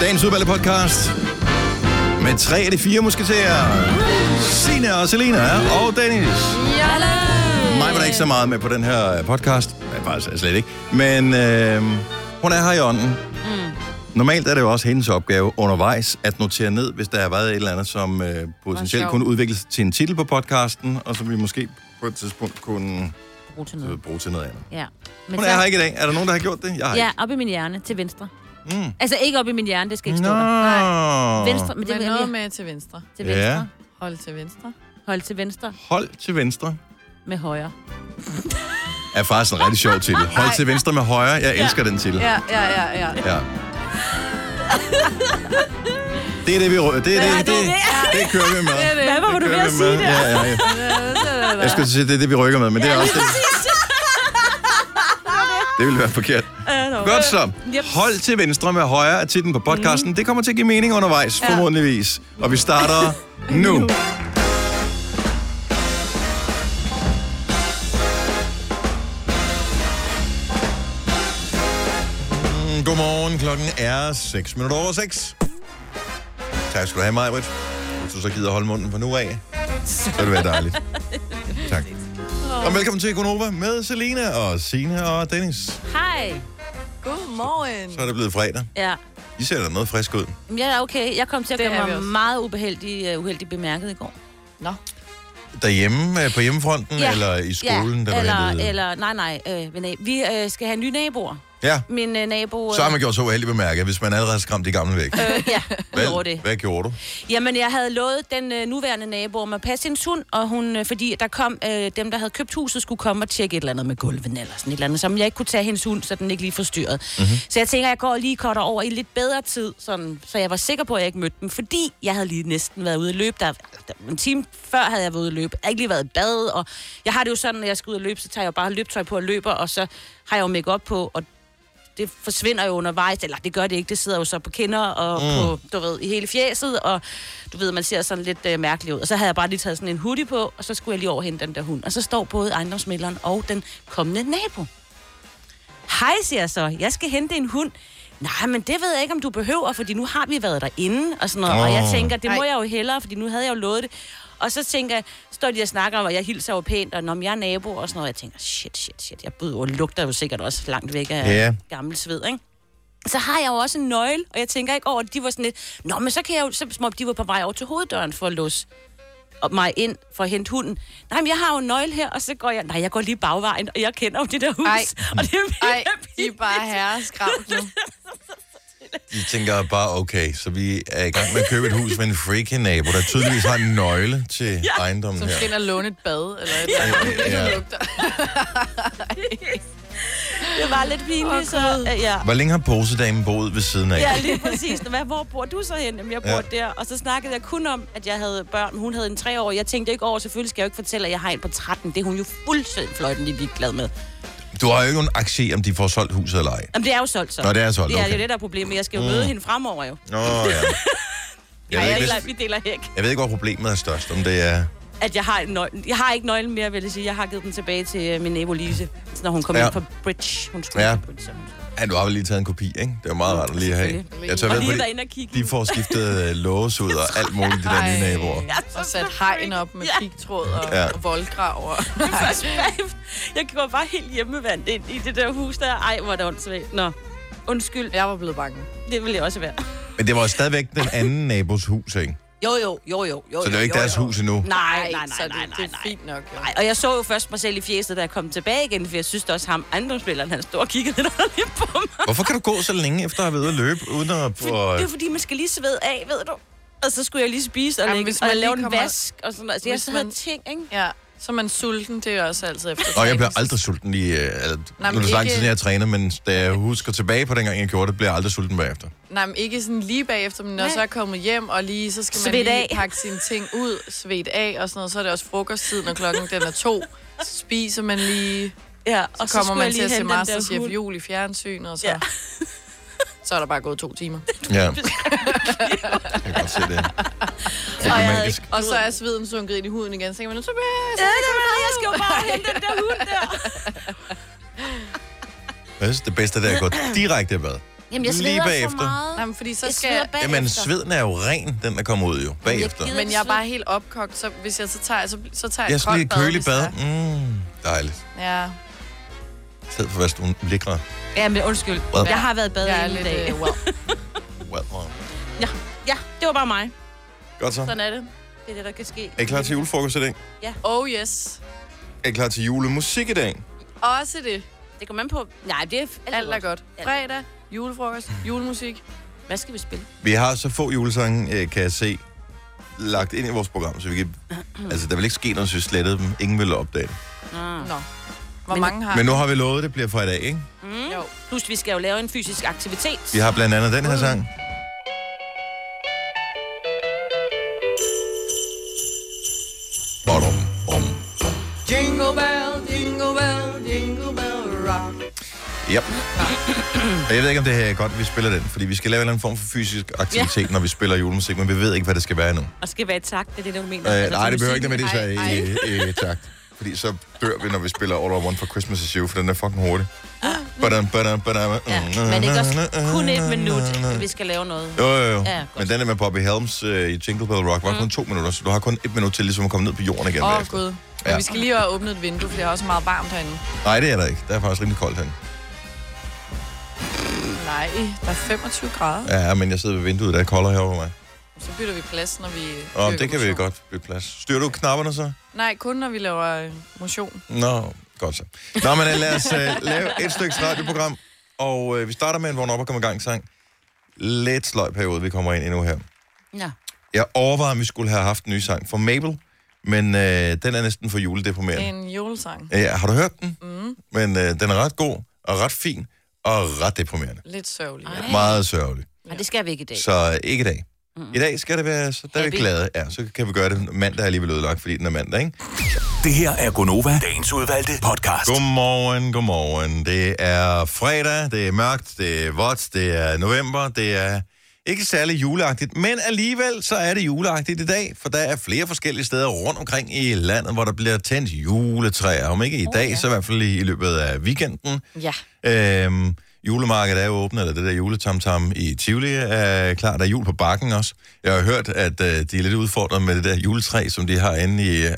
Dagens udvalgte podcast med tre af de fire musketerer. Signe og Selina og Dennis. Mig var der ikke så meget med på den her podcast. Nej, faktisk slet ikke. Men øh, hun er her i ånden. Mm. Normalt er det jo også hendes opgave undervejs at notere ned, hvis der har været et eller andet, som øh, potentielt kunne udvikles til en titel på podcasten, og som vi måske på et tidspunkt kunne Brug til øh, noget. bruge til noget andet. Ja. Men Hun er her ikke i dag. Er der nogen, der har gjort det? Jeg har Ja, ikke. op i min hjerne, til venstre. Mm. Altså ikke op i min hjerne, det skal ikke Nå. stå der. Venstre, men det Men noget med til venstre. til venstre. Ja. Hold til venstre. Hold til venstre Hold til venstre. med højre. Er faktisk en rigtig sjov titel. Hold til venstre med højre. Jeg elsker den titel. Ja, ja, ja, ja. Ja. Det er det, vi rø- det, er det, det, det, det kører vi med. Det det. Hvad var du ved at sige der? Ja, ja, ja. Jeg skulle sige, det er det, vi rykker med, men det er også det. Det ville være forkert. Godt så. Yep. Hold til venstre med højre er titlen på podcasten. Det kommer til at give mening undervejs, formodentligvis. Og vi starter nu. Mm, Godmorgen. Klokken er 6 minutter over 6. Tak skal du have, Majbrit. Hvis du så gider holde munden fra nu af, så vil det være dejligt. Og velkommen til Gonova med Selina og Sine og Dennis. Hej. Godmorgen. Så er det blevet fredag. Ja. I ser da noget frisk ud. Jamen, er okay. Jeg kom til at Det gøre er vi mig også. meget ubeheldig, uh, uheldig bemærket i går. Nå. Derhjemme øh, på hjemmefronten, Ja. eller i skolen, ja, der eller, eller, nej, nej, øh, ved vi øh, skal have nye naboer. Ja, Min øh, nabo... Øh, så har man gjort så uheldigt bemærket, hvis man allerede har skræmt de gamle væk. øh, ja, Hvad, gjorde det. hvad gjorde du? Jamen, jeg havde lovet den øh, nuværende nabo om at passe hendes hund, og hun, øh, fordi der kom øh, dem, der havde købt huset, skulle komme og tjekke et eller andet med gulvene eller sådan et eller andet, som jeg ikke kunne tage hendes hund, så den ikke lige forstyrrede. Mhm. Mm-hmm. Så jeg tænker, jeg går lige kortere over i lidt bedre tid, sådan, så jeg var sikker på, at jeg ikke mødte dem, fordi jeg havde lige næsten været ude at løbe. Der, der, en time før havde jeg været ude at løbe. Jeg har ikke lige været i bad, og jeg har det jo sådan, når jeg skal ud og løbe, så tager jeg jo bare løbetøj på og løber, og så har jeg jo make på, og det forsvinder jo undervejs, eller det gør det ikke, det sidder jo så på kinder og mm. på, du ved, i hele fjeset, og du ved, man ser sådan lidt øh, mærkelig ud. Og så havde jeg bare lige taget sådan en hoodie på, og så skulle jeg lige over hente den der hund. Og så står både ejendomsmælderen og den kommende nabo. Hej, siger jeg så, jeg skal hente en hund. Nej, men det ved jeg ikke, om du behøver, fordi nu har vi været derinde, og sådan noget. Oh. Og jeg tænker, det må Ej. jeg jo hellere, fordi nu havde jeg jo lovet det. Og så tænker jeg, står de og snakker om, og jeg hilser jo pænt, og når jeg er nabo og sådan noget, jeg tænker, shit, shit, shit, jeg bud, og lugter jo sikkert også langt væk af Ja. gammel sved, ikke? Så har jeg jo også en nøgle, og jeg tænker ikke over, at de var sådan lidt, nå, men så kan jeg jo, så som om de var på vej over til hoveddøren for at låse op mig ind for at hente hunden. Nej, men jeg har jo en nøgle her, og så går jeg, nej, jeg går lige bagvejen, og jeg kender jo det der hus. Ej. Og det er Ej, I er bare herreskravt nu. De tænker bare, okay, så vi er i gang med at købe et hus med en freaky nabo, der tydeligvis har en nøgle til ja. ejendommen Som her. skal ind og låne et bad, eller et eller andet. Ja. Det lugter. Det var lidt pinligt, Åh, så øh, ja. Hvor længe har posedamen boet ved siden af? Ja, lige præcis. Hvad, hvor bor du så hen? Jamen, jeg bor Ja. ja. der. Og så snakkede jeg kun om, at jeg havde børn. Hun havde en tre år. Jeg tænkte ikke over, selvfølgelig skal jeg jo ikke fortælle, at jeg har en på 13. Det er hun jo fuldstændig fløjten lige glad med. Du har jo ikke nogen aktie, om de får solgt huset eller ej. Jamen, det er jo solgt så. Nå, det er solgt, Det er okay. jo det, der er problemet. Jeg skal jo møde hende fremover jo. Nå, ja. Jeg jeg ikke, hvis, vi deler hæk. jeg ved ikke, hvor problemet er størst. Om det er... At jeg har, en nøgle. jeg har ikke nøglen mere, vil jeg sige. Jeg har givet den tilbage til øh, min nabo Lise, når hun kom Ja. ind på Bridge. Hun skulle Ja. Bridge. så hun- Ja, du har vel lige taget en kopi, ikke? Det er meget rart at lige have. Jeg tør Og ved lige og kigge. de får skiftet øh, lås ud og alt muligt, de der nye naboer. Jeg er Og sat hegn op med Ja. pigtråd og, Ja. og voldgrav. Og... Først bagefter. Jeg går bare helt hjemmevandt ind i det der hus der. Ej, hvor er det åndssvagt. Nå, undskyld. Jeg var blevet bange. Det vil jeg også være. Men det var stadigvæk den anden nabos hus, ikke? Jo, jo, jo, jo. jo Så det er jo ikke jo, deres jo. hus endnu. Nej, nej, nej, så nej, det, nej, det er nej. fint nok. Jo. Nej, og jeg så jo først mig selv i fjeset, da jeg kom tilbage igen, for jeg synes også ham, ejendomsspilleren, han stod og kiggede lidt på mig. Hvorfor kan du gå så længe efter at have været ude at løbe, uden at. For, det er fordi, man skal lige svede af, ved du. Og så skulle jeg lige spise og, Jamen, lægge, hvis og man lave lige en kommer- vask og sådan noget. Så jeg så havde ting, ikke? Ja, så er man sulten, det er også altid efter Og jeg bliver aldrig sulten lige... Øh, altså, Nej, nu er det så lang tid siden, jeg har trænet, men da jeg husker tilbage på dengang, jeg gjorde det, bliver jeg aldrig sulten bagefter. Nej, men ikke sådan lige bagefter, men når Nej. så er kommet hjem, og lige, så skal man Svedt lige af. pakke sine ting ud, svedt af og sådan noget. Så er det også frokosttid, når klokken den er to. Så spiser man lige, Ja, og og så kommer man til at se Masterchef jul i fjernsynet, og så, Ja. Så er der bare gået to timer. Ja. Jeg kan godt se det. Problematisk. Og så er sveden sunket ind i huden igen, så tænker man, tilbage. Ja, det var jeg skal jo bare hente den der hund der. Jeg synes, det bedste det er at gå direkte i bad. Jamen, jeg lige sveder bagefter. så meget. Nej, men fordi så Jeg skal jeg... Jamen, sveden er jo ren, den der kommer ud jo, bagefter. gider Men jeg er bare helt opkogt, så hvis jeg så tager, så, så tager jeg Jeg et skal lige hvis det bad. Mm, dejligt. Ja, Sæd for, hvad du ligger. Ja, men undskyld. Hvad? Jeg har været i bad jeg lidt... dag. Uh, well. Well, well. Ja, ja, det var bare mig. Godt så. Sådan er det. Det er det, der kan ske. Er I klar til julefrokost i dag? Oh yes. Er I klar til julemusik i dag? Også det. Det kommer man på. Nej, det er Alt er godt. Ja. Fredag, julefrokost, julemusik. Hvad skal vi spille? Vi har så få julesange, øh, kan jeg se, lagt ind i vores program, så vi kan... Altså, der vil ikke ske noget, hvis vi slettede dem. Ingen vil opdage det. Ah. Nå. Hvor Men- mange har Men nu har vi lovet, at det bliver fra i dag, ikke? Mm. Jo. Plus, vi skal jo lave en fysisk aktivitet. Vi har blandt andet den her sang. Bottom, bom. Jingle bell, jingle bell, jingle bell rock. Yep. Og jeg ved ikke, om det her er godt, at vi spiller den, fordi vi skal lave en eller anden form for fysisk aktivitet, når vi spiller julemusik, men vi ved ikke, hvad det skal være endnu. Og skal være i takt, det er det, du mener. Øh, Altså, nej, det behøver ikke musikken. nødvendigvis være i, i, i takt. Fordi så dør vi, når vi spiller All I Want for Christmas is You, for den er fucking hurtig. Badam, badam, badam. Ja, men ikke også kun et minut, vi skal lave noget. Jo, jo, jo. Ja, godt. men den er med Bobby Helms øh, i Jingle Bell Rock var kun to minutter, så du har kun et minut til ligesom at komme ned på jorden igen Åh, oh, gud. Men Ja. vi skal lige have åbnet et vindue, for det er også meget varmt herinde. Nej, det er der ikke. Der er faktisk rimelig koldt herinde. Nej, der er 25 grader. Ja, men jeg sidder ved vinduet, der er koldere herovre mig. Så bytter vi plads, når vi... Og dyrker det kan vi godt bytte plads. Styrer du knapperne så? Nej, kun når vi laver øh, motion. Nå, godt så. Nå, men øh, lad os uh, lave et stykke radioprogram, og uh, vi starter med en vågn op og komme i gang sang. Lidt sløj periode, vi kommer ind i nu her. Ja. Jeg overvejede, om vi skulle have haft en ny sang for Mabel, men uh, den er næsten for juledeprimerende. En julesang. Ja, har du hørt den? Mm. Men uh, den er ret god, og ret fin, og ret deprimerende. Lidt sørgelig. Ej. Ja. Meget sørgelig. Og det skal vi ikke i dag. Så ikke i dag. I dag skal det være, så der er vi glade. Ja, så kan vi gøre det. Mandag er alligevel ødelagt, fordi den er mandag, ikke? Det her er Gonova, dagens udvalgte podcast. Godmorgen, godmorgen. Det er fredag, det er mørkt, det er vådt, det er november, det er ikke særlig juleagtigt, men alligevel så er det juleagtigt i dag, for der er flere forskellige steder rundt omkring i landet, hvor der bliver tændt juletræer. Om ikke i dag, ja. så i hvert fald i, i løbet af weekenden. ja. Øhm, julemarkedet er jo åbent, eller det der juletamtam i Tivoli er klar. Der er jul på bakken også. Jeg har hørt, at øh, de er lidt udfordret med det der juletræ, som de har inde i... Øh,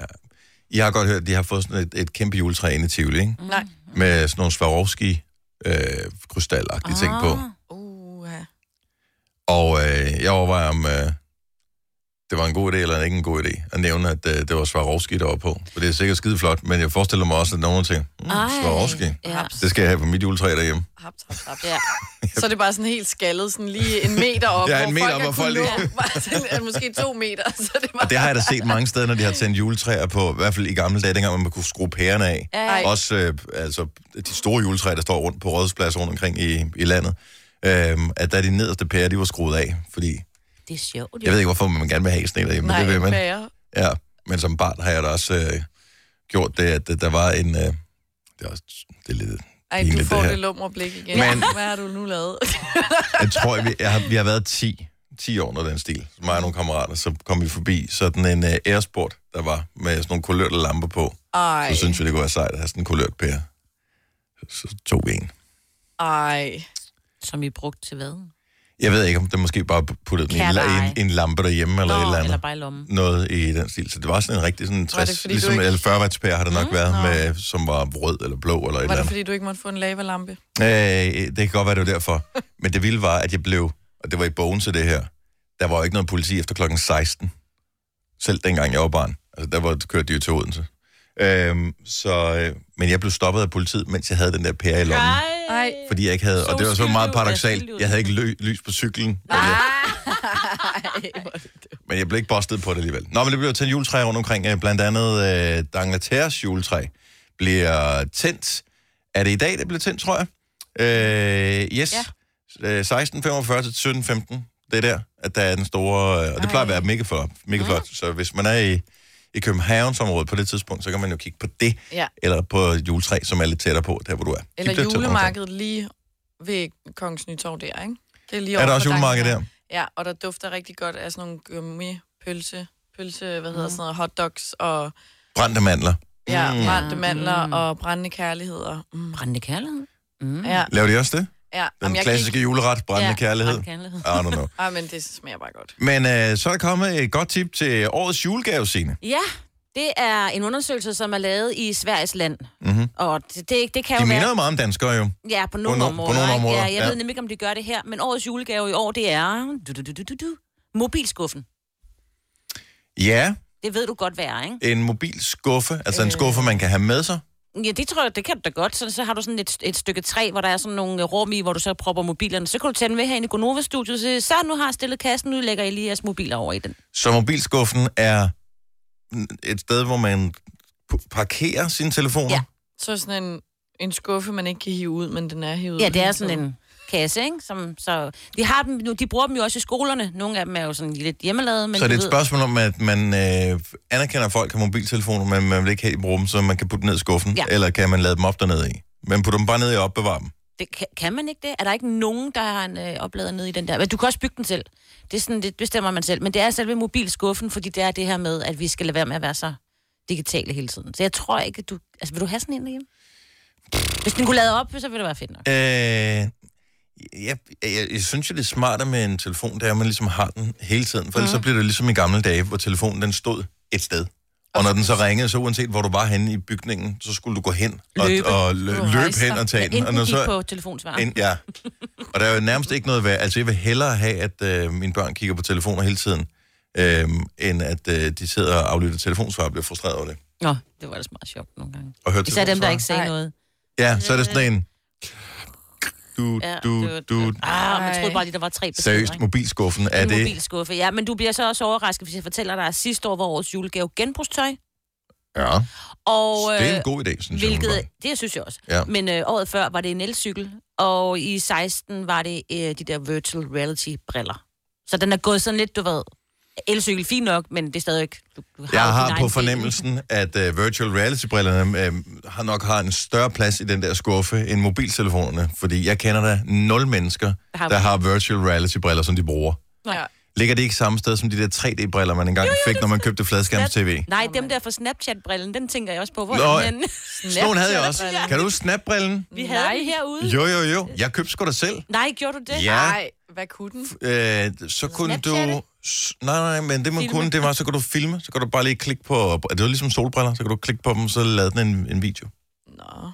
I har godt hørt, at de har fået sådan et, et kæmpe juletræ inde i Tivoli, ikke? Nej. Med sådan nogle Swarovski øh, krystalagtige ting på. Uh. Og øh, jeg overvejer, om øh, det var en god idé eller ikke en god idé at nævne, at øh, det var Swarovski, der var på. For det er sikkert skide flot, men jeg forestiller mig også, at nogen tænker, mm, Swarovski, Ja. det skal jeg have på mit juletræ derhjemme. Haps, haps, haps. ja. Så er det bare sådan helt skaldet, sådan lige en meter op, Ja, en hvor meter folk op, hvor folk lige- måske to meter. Så det var Og det har jeg da set mange steder, når de har tændt juletræer på, i hvert fald i gamle dage, dengang man kunne skrue pærerne af. Ja. Også øh, altså, de store juletræer, der står rundt på rådspladser rundt omkring i, i landet, øh, at da de nederste pærer, de var skruet af, fordi Det er sjovt. jeg ved ikke, hvorfor man gerne vil have sådan en derhjemme, men Nej, det vil man. bager. Ja, men som barn har jeg da også øh, gjort det, at øh, der var en... Øh, det er, også, det er lidt Ej, du får det det, lumre blik igen. Men- Hvad har du nu lavet? Jeg tror, vi, jeg har, vi har været 10, 10 år, når den stil. Så mig og nogle kammerater, så kom vi forbi sådan en uh, airsport, der var med sådan nogle kulørte lamper på. Ej, Så synes vi, det kunne være sejt at have sådan en kulørt pære. Så tog vi en. ej. Som I brugt til hvad? Jeg ved ikke, om det måske bare puttede den i en, en, en lampe derhjemme, eller Nå, et eller andet. eller bare i lommen. Noget i den stil. Så det var sådan en rigtig sådan 60, det, fordi du ligesom ikke- eller 40 watts pære har det nok været, nå. med, som var rød eller blå eller et Var eller det, andet. fordi du ikke måtte få en lavalampe? Øh, det kan godt være, det var derfor. Men det vilde var, at jeg blev, og det var i bogen til det her, der var jo ikke noget politi efter klokken 16. Selv dengang jeg var barn. Altså, der var kørt de jo til Odense. Øhm, så, øh, men jeg blev stoppet af politiet, mens jeg havde den der pære i lommen. Ej. Fordi jeg ikke havde, og det var så meget paradoxalt, jeg havde ikke lø, lys på cyklen. Ej, dumt. men jeg blev ikke bustet på det alligevel. Nå, men det blev tændt juletræ rundt omkring. øh, Blandt andet øh, D'Angleterres juletræ bliver tændt. Er det i dag, det bliver tændt, tror jeg? Øh, yes. Ja. Øh, 16.45 til 17.15. Det er der, at der er den store... øh, Og det plejer at være mega flot. Mega flot. Så hvis man er i, i Københavnsområdet på det tidspunkt, så kan man jo kigge på det. Ja. Eller på et juletræ, som er lidt tættere på, der hvor du er. Eller omkring. julemarkedet lige ved Kongens Nytorv der, ikke? Det er lige Er der over også julemarked der? Ja, og der dufter rigtig godt af sådan nogle gummi, pølse, pølse, hvad hedder sådan noget, hotdogs og Brændte mandler. ja, Mm. brændte mandler og brændende kærligheder. Mm. Brændende kærlighed. Mm. Ja, Laver de også det? Ja, Den Jamen, klassiske juleret, brændende Ja, kærlighed. brændende kærlighed. I don't know. Ej, men det smager bare godt. Men øh, så er der kommet et godt tip til årets julegave, Signe. Ja, det er en undersøgelse, som er lavet i Sveriges land. Mm-hmm. Og det, det, det kan. De jo minder være... jo meget om danskere jo. Ja, på nogle no- på områder. nogle ikke? områder, Ja, jeg ja. ved nemlig ikke, om de gør det her. Men årets julegave i år, det er... Du, du, du, du, du, du, mobilskuffen. Ja, Det ved du godt, hvad er, ikke? en mobil skuffe, altså en skuffe, man kan have med sig. Ja, det tror jeg, det kan du da godt. Så, så har du sådan et, et stykke træ, hvor der er sådan nogle rum i, hvor du så propper mobilerne. Så kan du tage den med herinde i Gonova-studiet og sige, så nu har jeg stillet kassen, nu lægger jeg lige jeres mobiler over i den. Så mobilskuffen er et sted, hvor man p- parkerer sine telefoner. Ja. Så sådan en, en skuffe, man ikke kan hive ud, men den er hivet Ja, ud det er sådan en kasse, ikke? Som, så de, har dem, nu, de bruger dem jo også i skolerne. Nogle af dem er jo sådan lidt hjemmelavet, men Så det er et ved- spørgsmål om, at man øh, anerkender, at folk har mobiltelefoner, men man vil ikke have, de bruger dem, så man kan putte dem ned i skuffen, Ja. eller kan man lade dem op dernede i? Men putter dem bare ned i og dem. Det, kan, kan man ikke det? Er der ikke nogen, der har en øh, oplader nede i den der? Men du kan også bygge den selv. Det, er sådan, det bestemmer man selv. Men det er selve mobilskuffen, fordi det er det her med, at vi skal lade være med at være så digitale hele tiden. Så jeg tror ikke, at du... Altså, vil du have sådan en derhjemme? Hvis den kunne lade op, så ville det være fedt nok. Øh, jeg, jeg, jeg, synes jo, det er smartere med en telefon, det er, at man ligesom har den hele tiden. For ellers så bliver det ligesom i gamle dage, hvor telefonen den stod et sted. Og når den så ringede, så uanset hvor du var henne i bygningen, så skulle du gå hen og, Løbe. og lø, løbe hen og tage den. Og når så, på telefonsvar. ind, ja. Og der er jo nærmest ikke noget værd. Altså, jeg vil hellere have, at øh, mine børn kigger på telefoner hele tiden, øh, end at øh, de sidder og aflytter telefonsvar og bliver frustreret over det. Nå, det var ellers meget sjovt nogle gange. Og hører Især dem, der ikke sagde Nej. noget. Ja, så er det sådan en... Du, Ja, du, du, Ah, man troede bare lige, der var tre beskeder, Seriøst, mobilskuffen, er det... mobilskuffe, ja. Men du bliver så også overrasket, hvis jeg fortæller dig, at sidste år var årets julegave genbrugstøj. Ja, Og, det er en øh, god idé, synes jeg. Hvilket, umiddelbart. det synes jeg også. Ja. Men øh, året før var det en elcykel, og i 16 var det øh, de der virtual reality-briller. Så den er gået sådan lidt, du ved, elcykel fint nok, men det er stadig ikke... Du, du Jeg jo din har på fornemmelsen, at uh, virtual reality-brillerne uh, har nok har en større plads i den der skuffe end mobiltelefonerne, fordi jeg kender da nul mennesker, Der har- der har virtual reality-briller, som de bruger. Ja. Ligger det ikke samme sted som de der 3D-briller, man engang fik, når man købte fladskærms-tv? Nej, dem der fra Snapchat-brillen, den tænker jeg også på. Hvor Nå, er den? Sådan havde jeg også. Kan du Snap-brillen? Vi havde den herude. Jo, jo, jo. Jeg købte sgu da selv. Nej, gjorde du det? Ja. Nej, hvad kunne den? Øh, så kunne du... Nej, nej, men det man Filme? kunne, det var, så kunne du filme. Så kunne du bare lige klikke på... Det var ligesom solbriller. Så kunne du klikke på dem, så lavede den en, en video. Nå.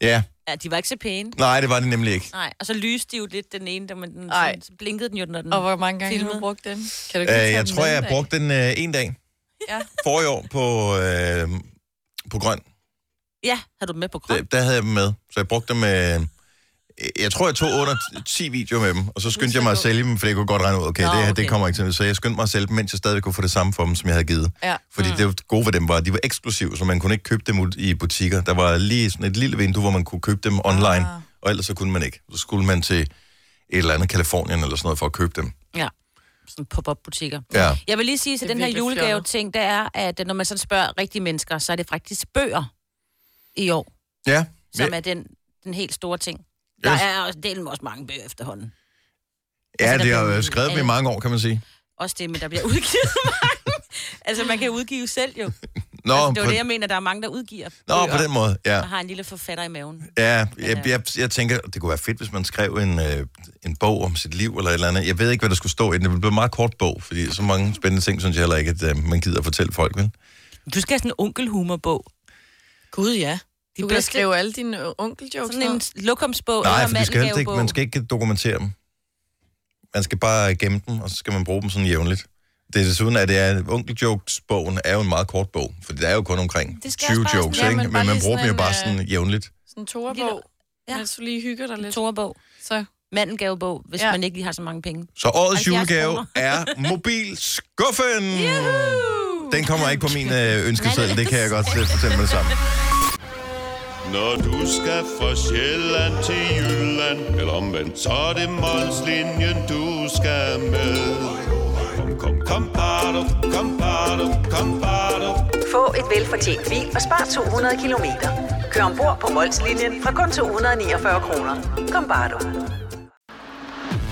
Ja, Ja, de var ikke så pæne. nej, det var det nemlig ikke. Nej, og så lyste de jo lidt den ene, der man den, Ej. sådan, så blinkede den jo, når den... Og hvor mange gange har Filmet. du brugt den? Kan du ikke Øh, jeg den tror, jeg har brugt den øh, en dag. Ja. Forrige år på, øh, på grøn. Ja, har du med på krop? Der, der havde jeg dem med. Så jeg brugte dem... Øh, jeg tror, jeg tog under 10 videoer med dem, og så skyndte jeg mig at sælge dem, for jeg kunne godt regne ud, okay, Nå, det her, det okay. kommer ikke til. Så jeg skyndte mig at sælge dem, mens jeg stadig kunne få det samme for dem, som jeg havde givet. Ja. Fordi mm. det gode ved dem var, at de var eksklusive, så man kunne ikke købe dem ud i butikker. Der var lige sådan et lille vindue, hvor man kunne købe dem online, Ah. og ellers så kunne man ikke. Så skulle man til et eller andet Kalifornien eller sådan noget for at købe dem. Ja. Sådan pop-up butikker. Ja. Jeg vil lige sige til Det den her julegave-ting, det er, at når man sådan spørger rigtige mennesker, så er det faktisk bøger i år, Ja, som ja, er den, den helt store ting. Der Yes. er også, delen også mange bøger efterhånden. ja altså, der det har jo skrevet dem i alle- mange år, kan man sige. Også det, men der bliver udgivet mange. altså, man kan udgive selv jo. Nå, altså, det var på, det, jeg mener, der er mange, der udgiver nå bøger, på den måde, ja. og har en lille forfatter i maven. Ja, Ja. jeg, jeg, jeg tænker, det kunne være fedt, hvis man skrev en, øh, en bog om sit liv eller et eller andet. Jeg ved ikke, hvad der skulle stå i den. Det ville blive en meget kort bog, fordi så mange spændende ting, synes jeg heller ikke, at øh, man gider at fortælle folk, vel? Du skal have sådan en onkelhumorbog. Gud, ja. De Du kan bedste- skrive alle dine øh, onkeljokes Sådan en lokumsbog Nej, for det skal helst ikke, man skal ikke dokumentere dem. Man skal bare gemme dem, og så skal man bruge dem sådan jævnligt. Det er desuden, at det er, Onkel Jokes-bogen er jo en meget kort bog, for det er jo kun omkring Det skal 20 også bare jokes, sådan- ikke? ja, Men, men man bruger dem jo bare en, sådan jævnligt. Sådan en toerbog. Ja. Mens du lige hygger dig En lidt. toerbog. Så Mandelgavebog, hvis ja. Man ikke lige har så mange penge. Så årets 70 julegave er mobilskuffen! Den kommer ikke på min øh, ønskeseddel, det kan jeg godt øh, fortælle med det samme. Når du skal fra Sjælland til Jylland Eller omvendt, så er det Molslinjen, du skal med Kom, kom, kom, bado, kom, bado, kom, bado. Få et velfortjent bil og spar 200 kilometer. Kør ombord på Molslinjen fra kun 249 kroner. Kom bare du.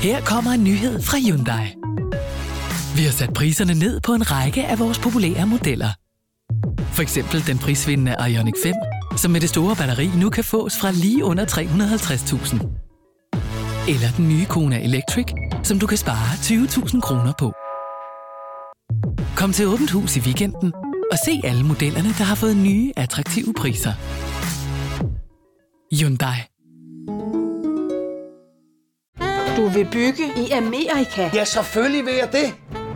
Her kommer en nyhed fra Hyundai. Vi har sat priserne ned på en række af vores populære modeller. For eksempel den prisvindende Ioniq 5, som med det store batteri nu kan fås fra lige under 350.000. Eller den nye Kona Electric, som du kan spare 20.000 kroner på. Kom til Åbent Hus i weekenden og se alle modellerne, der har fået nye, attraktive priser. Hyundai. Du vil bygge i Amerika? Ja, selvfølgelig vil jeg det.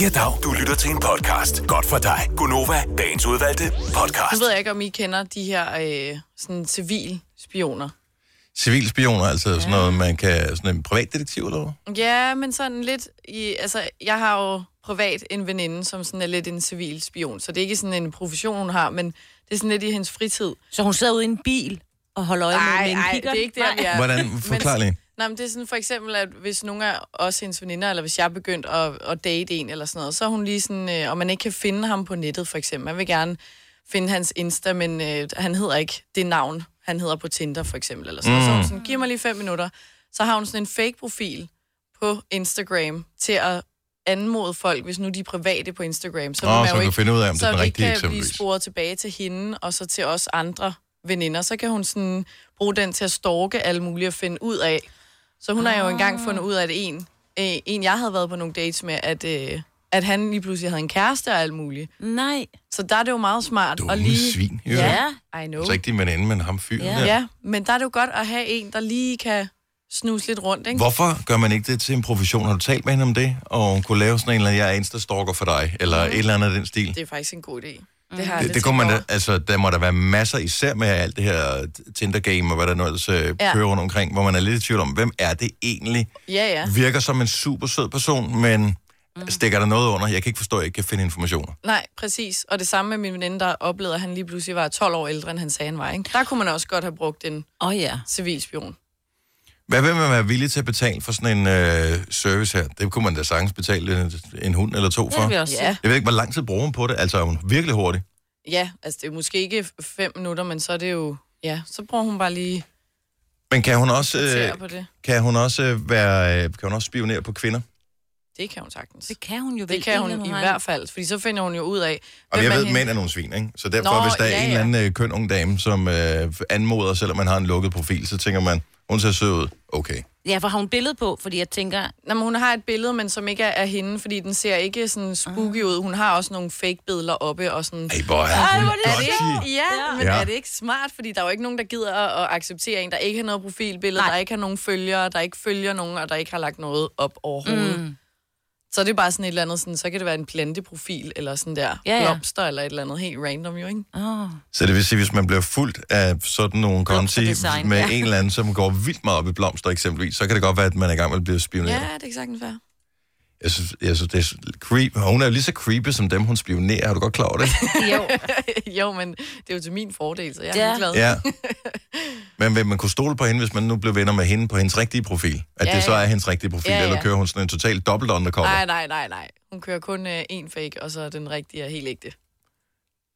Ja, dag. Du lytter til en podcast. Godt for dig. Gunova, dagens udvalgte podcast. Nu ved jeg ikke, om I kender de her øh, sådan civilspioner. Civilspioner, altså sådan noget, man kan... Sådan en privatdetektiv, eller hvad? Ja, men sådan lidt i... Altså, jeg har jo privat en veninde, som sådan er lidt en civil spion, så det er ikke sådan en profession, hun har, men det er sådan lidt i hendes fritid. Så hun sidder ude i en bil og holder øje med, med en kigger? det er ikke der, vi er. Hvordan? Forklar lige. Nej, men det er sådan for eksempel, at hvis nogle af os hendes veninder, eller hvis jeg er begyndt at, at date en eller sådan noget, så er hun lige sådan, øh, og man ikke kan finde ham på nettet for eksempel. Man vil gerne finde hans Insta, men øh, han hedder ikke det navn, han hedder på Tinder for eksempel. Eller sådan. Mm. Så hun sådan, giv mig lige fem minutter. Så har hun sådan en fake-profil på Instagram til at anmode folk, hvis nu de er private på Instagram. Så, Åh, vil man så jo kan du finde ud af, om så det er den vi rigtige kan blive sporet tilbage til hende, og så til os andre veninder. Så kan hun sådan bruge den til at stalke alle mulige og finde ud af. Så hun har jo engang fundet ud af, at en, øh, en jeg havde været på nogle dates med, at, øh, at han lige pludselig havde en kæreste og alt muligt. Nej. Så der er det jo meget smart Dumme at lige... svin, jo. Ja, I know. Så ikke din veninde, men ham fyren Ja. der. ja, men der er det jo godt at have en, der lige kan snuse lidt rundt, ikke? Hvorfor gør man ikke det til en profession? Har du talt med hende om det? Og hun kunne lave sådan en eller anden, jeg er Insta-stalker for dig, eller et eller andet af den stil? Det er faktisk en god idé. Det, har jeg Det, det kunne man da, altså, der må der være masser, især med alt det her Tinder-game, og hvad der nu ellers øh, Ja. kører rundt omkring, hvor man er lidt i tvivl om, hvem er det egentlig? Ja, ja. Virker som en super sød person, men stikker der noget under? Jeg kan ikke forstå, at jeg ikke kan finde informationer. Nej, præcis. Og det samme med min veninde, der oplevede, at han lige pludselig var 12 år ældre, end han sagde, han var. Ikke? Der kunne man også godt have brugt en Åh oh, ja. civilspion. Hvad vil man være villig til at betale for sådan en øh, service her? Det kunne man da sagtens betale en, en hund eller to for. Det vil jeg også Ja. Jeg ved ikke, hvor lang tid bruger hun på det. Altså, er hun virkelig hurtig? Ja, altså det er måske ikke fem minutter, men så er det jo... Ja, så bruger hun bare lige Men kan hun også, øh, på det. kan hun også øh, være, øh, kan hun også spionere på kvinder? Det kan hun sagtens. Det kan hun jo vel. Det kan hun egentlig, i har hvert fald, fordi så finder hun jo ud af... Og jeg er ved, at hende. mænd er nogle svin, ikke? Så derfor, Nå, hvis der er ja, en ja. eller anden øh, køn ung dame, som øh, anmoder, selvom man har en lukket profil, så tænker man, hun ser sød ud. Okay. Ja, for har hun billede på, fordi jeg tænker... Nå, men hun har et billede, men som ikke er af hende, fordi den ser ikke sådan spooky ud. Hun har også nogle fake billeder oppe og sådan... Ej, hvor er Ej, hvor er det ikke? Ja, men ja. er det ikke smart? Fordi der er jo ikke nogen, der gider at, at acceptere en, der ikke har noget profilbillede, Nej. der ikke har nogen følgere, der ikke følger nogen, og der ikke har lagt noget op overhovedet. Mm. Så er det bare sådan et eller andet, sådan, så kan det være en planteprofil, eller sådan der Ja, ja. blomster, eller et eller andet helt random jo, ikke? Oh. Så det vil sige, hvis man bliver fuldt af sådan nogle konti med ja. en eller anden, som går vildt meget op i blomster eksempelvis, så kan det godt være, at man er i gang med at blive spioneret. Ja, det er ikke sagtens fair. Jeg synes, jeg synes, det er creep. Hun er jo lige så creepy som dem, hun spionerer. Er du godt klar over det? jo. jo, men det er jo til min fordel, så jeg er Ja. ja. glad. Ja. Men vil man kunne stole på hende, hvis man nu blev venner med hende på hendes rigtige profil? At Ja, det så er hendes rigtige profil, Ja, ja. eller kører hun sådan en totalt dobbelt undercover? Nej, nej, nej, nej. Hun kører kun øh, én fake, og så er den rigtige er helt ægte.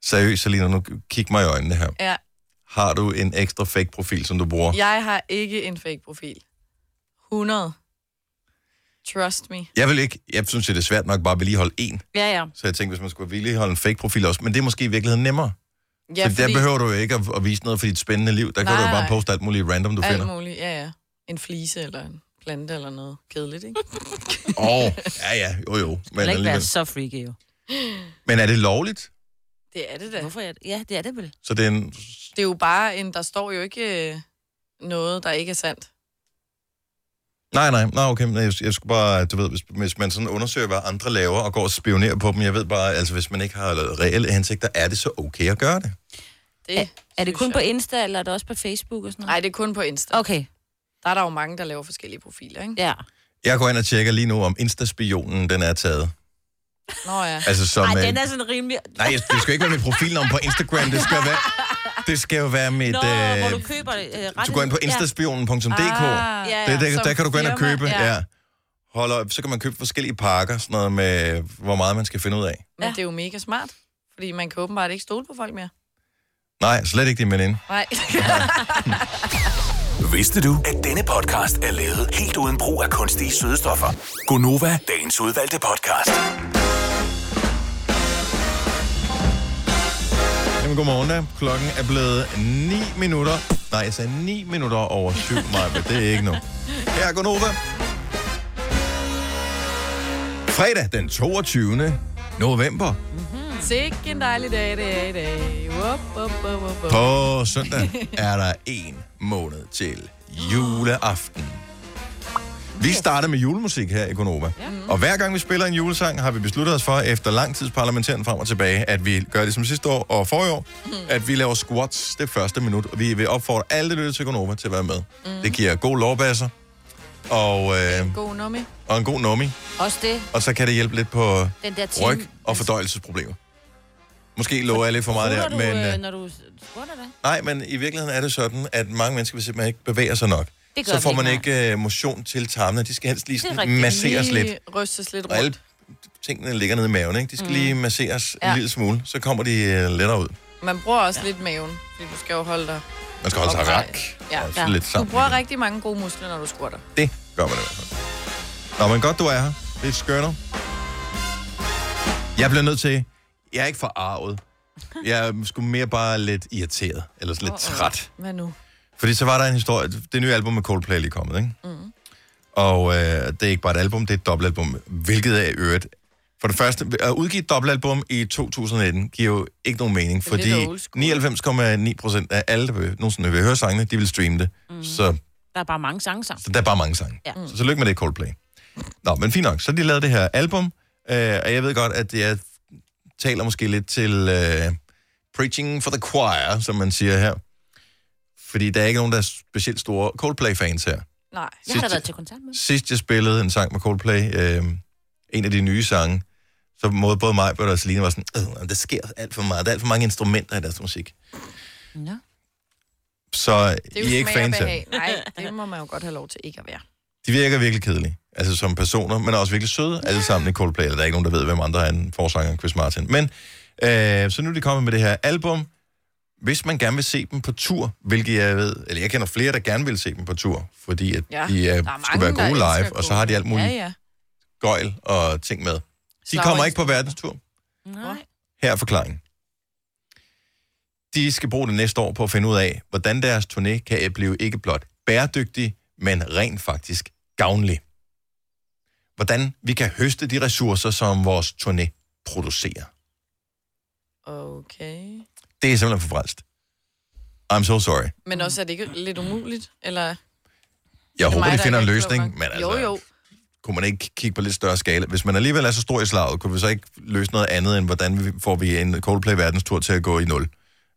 Seriøst, Selina, nu kig mig i øjnene her. Ja, Har du en ekstra fake profil, som du bruger? jeg har ikke en fake profil. 100. Trust me. Jeg vil ikke, jeg synes, det er svært nok bare at vedligeholde en. Ja, ja. Så jeg tænkte, hvis man skulle vedligeholde en fake profil også, men det er måske i virkeligheden nemmere. Ja, fordi... Der behøver du jo ikke at, at vise noget for dit spændende liv. Der kan Nej, du jo bare poste alt muligt random, du alt finder. muligt, ja, ja. En flise eller en plante eller noget kedeligt, ikke? Åh, oh, ja, ja, jo, jo. Det Men, vil ikke være alligevel. så freaky, jo. men er det lovligt? Det er det da. Hvorfor er det? Ja, det er det vel. Så det er en... Det er jo bare en, der står jo ikke øh, noget, der ikke er sandt. Nej, nej, nej, okay, jeg, jeg skulle bare, du ved, hvis, hvis man sådan undersøger, hvad andre laver, og går og spionerer på dem, jeg ved bare, altså hvis man ikke har reelle hensigter, er det så okay at gøre det? Det Er, er det kun jeg. på Insta, eller er det også på Facebook og sådan noget? Nej, det er kun på Insta. Okay, Der er der jo mange, der laver forskellige profiler, ikke? ja. Jeg går ind og tjekker lige nu, om Instaspionen, den er taget. Nå ja. Altså som... Ej, øh, den er sådan rimelig... Nej, det skal ikke være mit profilnavn på Instagram, det skal være... Det skal jo være mit... Nå, øh, hvor du køber øh, du går ind på instaspionen.dk. Ah, ja, det, der, der kan du gå ind og købe. ja. Ja. Holder, så kan man købe forskellige pakker, sådan noget med, hvor meget man skal finde ud af. Men det er jo mega smart, fordi man kan åbenbart ikke stole på folk mere. Nej, slet ikke din veninde. Nej. Vidste du, at denne podcast er lavet helt uden brug af kunstige sødestoffer? Gonova, dagens udvalgte podcast. Jamen, godmorgen da. Klokken er blevet 9 minutter. Nej, jeg sagde 9 minutter over 7, Maja, det er ikke nu. Her er Gonova. Fredag den 22. november. Sikke en dejlig dag, dag, i dag. Wup, wup, wup, wup. På søndag er der en måned til juleaften. Vi starter med julemusik her i Konova. Og hver gang vi spiller en julesang, har vi besluttet os for, efter lang tids parlamenteren frem og tilbage, at vi gør det som sidste år og forrige år, at vi laver squats det første minut. Og vi vil opfordre alle, der lytter til Konova, til at være med. Det giver god lovbasser og, øh, God nummi. og en god nummi. Også det. Og så kan det hjælpe lidt på Den der time. ryg og fordøjelsesproblemer. Måske lover jeg lidt for meget der, du, men... øh, øh, når du skrutter det? Nej, men i virkeligheden er det sådan, at mange mennesker vil simpelthen ikke bevæge sig nok. Det gør Så får man ikke uh, motion til tarmene. De skal helst lige sådan masseres lidt. rystes lidt Og alle rundt. tingene ligger nede i maven, ikke? De skal mm. lige masseres ja. Ja. en lille smule. Så kommer de uh, lettere ud. Man bruger også lidt maven, fordi du skal jo holde dig Man skal holde sig rak. Ja. Ja. lidt Du sammen. bruger rigtig mange gode muskler, når du squatter. Det gør man i hvert fald. Nå, men godt, du er her. Det er skønner. Jeg bliver nødt til... Jeg er ikke forarvet. Jeg er sgu mere bare lidt irriteret. Eller lidt træt. Hvad nu? Fordi så var der en historie. Det nye album med Coldplay er lige kommet, ikke? Mm. Og øh, det er ikke bare et album, det er et dobbeltalbum. Hvilket er øvrigt... For det første, at udgive et dobbeltalbum i 2019 giver jo ikke nogen mening, fordi old 99,9 procent af alle, der vil, nogensinde vil høre sangene, de vil streame det. Mm. Så, Der er bare mange sange sammen. så der er bare mange sange. Ja. Så tillykke med det, Coldplay. Nå, men fint nok. Så de lavet det her album, øh, og jeg ved godt, at jeg taler måske lidt til øh, preaching for the choir, som man siger her. Fordi der er ikke nogen, der er specielt store Coldplay-fans her. Nej. Jeg har da været til koncert med. Sidst jeg spillede en sang med Coldplay, øh, en af de nye sange, så måde både mig og Selina var sådan, øh, der sker alt for meget. Der er alt for mange instrumenter i deres musik. Ja. Så Det er I er ikke fans af. Nej, det må man jo godt have lov til ikke at være. De virker virkelig kedelige. Altså som personer, men også virkelig søde, alle sammen i Coldplay. Der er ikke nogen, der ved, hvem andre er en forsanger, Chris Martin. Men, øh, så nu er de kommet med det her album. Hvis man gerne vil se dem på tur, hvilket jeg ved, eller jeg kender flere, der gerne vil se dem på tur, fordi at Ja, de er, der er skulle være gode live, og så har de alt muligt Ja, ja. gøjl og ting med. De kommer ikke på verdenstur. Nej. Her er forklaringen. De skal bruge det næste år på at finde ud af, hvordan deres turné kan blive ikke blot bæredygtig, men rent faktisk gavnlig. Hvordan vi kan høste de ressourcer, som vores turné producerer. Okay. Det er simpelthen for frelst. I'm so sorry. Men også er det ikke lidt umuligt? Eller? Jeg det håber, mig, de der finder en løsning, men altså, Jo, jo. kunne man ikke kigge på lidt større skala? Hvis man alligevel er så stor i slaget, kunne vi så ikke løse noget andet, end hvordan vi, får vi en Coldplay-verdenstur til at gå i nul?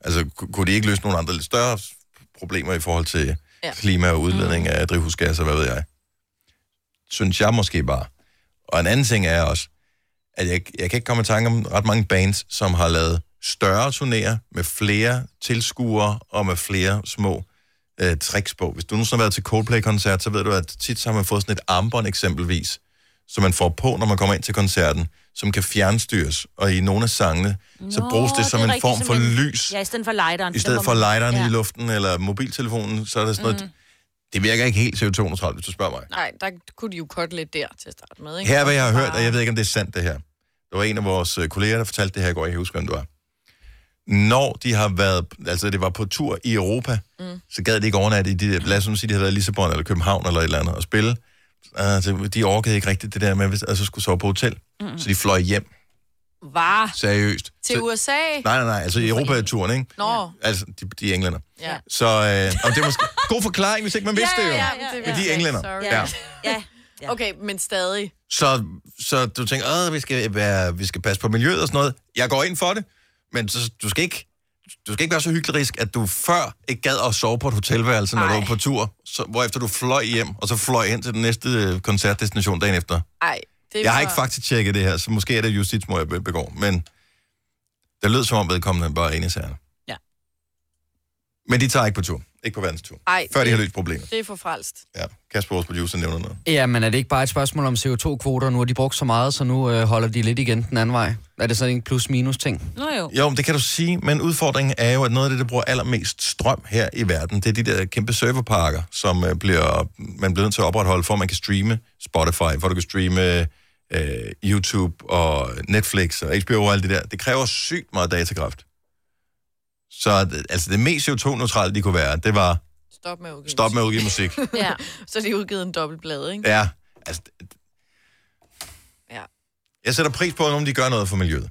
Altså, ku- kunne de ikke løse nogle andre lidt større problemer i forhold til ja. Klima og udledning af drivhusgasser, hvad ved jeg? Synes jeg måske bare. Og en anden ting er også, at jeg, jeg kan ikke komme i tanke om ret mange bands, som har lavet større turnéer med flere tilskuere og med flere små øh, tricks på. Hvis du nogensinde har været til Coldplay-koncert, så ved du, at tit så har man fået sådan et armbånd eksempelvis, som man får på, når man kommer ind til koncerten, som kan fjernstyres. Og i nogle af sangene, så Nå, bruges det som er en rigtigt, form som for en- lys. Ja, i stedet for lighteren. I stedet for lighteren ja. i luften eller mobiltelefonen, så er der sådan noget... Det virker ikke helt CO2-neutralt, hvis du spørger mig. Nej, der kunne de jo korte lidt der til at starte med, ikke? Her hvad jeg har hørt, Bare- og jeg ved ikke, om det er sandt det her. Der var en af vores øh, kolleger, der fortalte det her i går, jeg husker, hvem det var. Når de har været, altså det var på tur i Europa, mm. så gad de ikke overnatte i de, lad os sige, de havde været i Lissabon eller København eller et eller andet og spille. Altså, de orkede ikke rigtigt det der med, at altså, skulle sove på hotel. Mm. Så de fløj hjem, Var seriøst. til så, USA? Nej, nej, nej, altså i Europa-turen, ikke? Nå. Altså, de, de er englænder. Ja. Så øh, og det er måske god forklaring, hvis ikke man vidste det jo. ja, Men det de er englænder. sorry. Ja. Ja. Okay, men stadig. Så, så du tænker, at vi skal, være, vi skal passe på miljøet og sådan noget. Jeg går ind for det, men så, du skal ikke du skal ikke være så hyggelig, at du før ikke gad at sove på et hotelværelse, når Ej. du var på tur, så, hvorefter du fløj hjem, og så fløj hen til den næste øh, koncertdestination dagen efter. Ej, det er Jeg har ikke faktisk tjekket det her, så måske er det justitsmord, jeg be- begår, men det lød som om vedkommende bare er inde i sagerne. Ja. Men de tager ikke på tur. Ikke på verdenstur. Ej, Før de det- har løst problemet. Det er for frelst. Ja. Kasper, vores producer, nævner noget. Ja, men er det ikke bare et spørgsmål om CO2-kvoter? Nu har de brugt så meget, så nu øh, holder de lidt igen den anden vej. Er det sådan en plus-minus-ting? Nå jo. Jo, men det kan du sige, men udfordringen er jo, at noget af det, der bruger allermest strøm her i verden, det er de der kæmpe serverparker, som øh, bliver, man bliver nødt til at opretholde, for at man kan streame Spotify, for at du kan streame øh, YouTube og Netflix og HBO og alt det der. Det kræver sygt meget datakraft. Så altså, det mest CO2-neutrale, de kunne være, det var Stop med at udgive stop med at udgive musik. ja, så de udgivet en dobbeltblad, ikke? Ja, altså... Ja. Jeg sætter pris på, at nogen de gør noget for miljøet.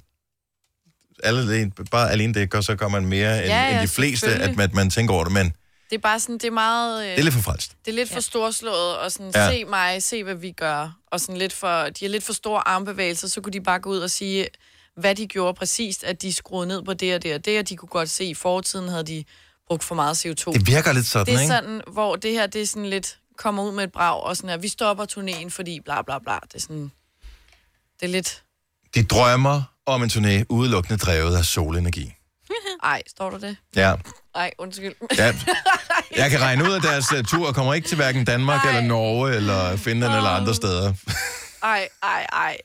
Alle, det, bare alene det gør, så gør man mere end, Ja, ja, ja, end de fleste, at man, man tænker over det, men Det er bare sådan, det er meget... Øh, det er lidt for frelst. Det er lidt for storslået, og sådan, Ja. ja. se mig, se hvad vi gør. Og sådan lidt for, de har lidt for store armbevægelser, så kunne de bare gå ud og sige, hvad de gjorde præcist, at de skruede ned på det og det og det, og de kunne godt se, at i fortiden havde de brugt for meget CO2. Det virker lidt sådan, Det er ikke? sådan, hvor det her, det er sådan lidt, kommer ud med et brag, og sådan her, vi stopper turnéen, fordi bla bla bla. Det er sådan, det er lidt, De drømmer om en turné udelukkende drevet af solenergi. ej, står der det? Ja. Ej, undskyld. ja. Jeg kan regne ud, at deres uh, tur kommer ikke til hverken Danmark eller Norge eller Finland eller andre steder. Ej, ej, ej.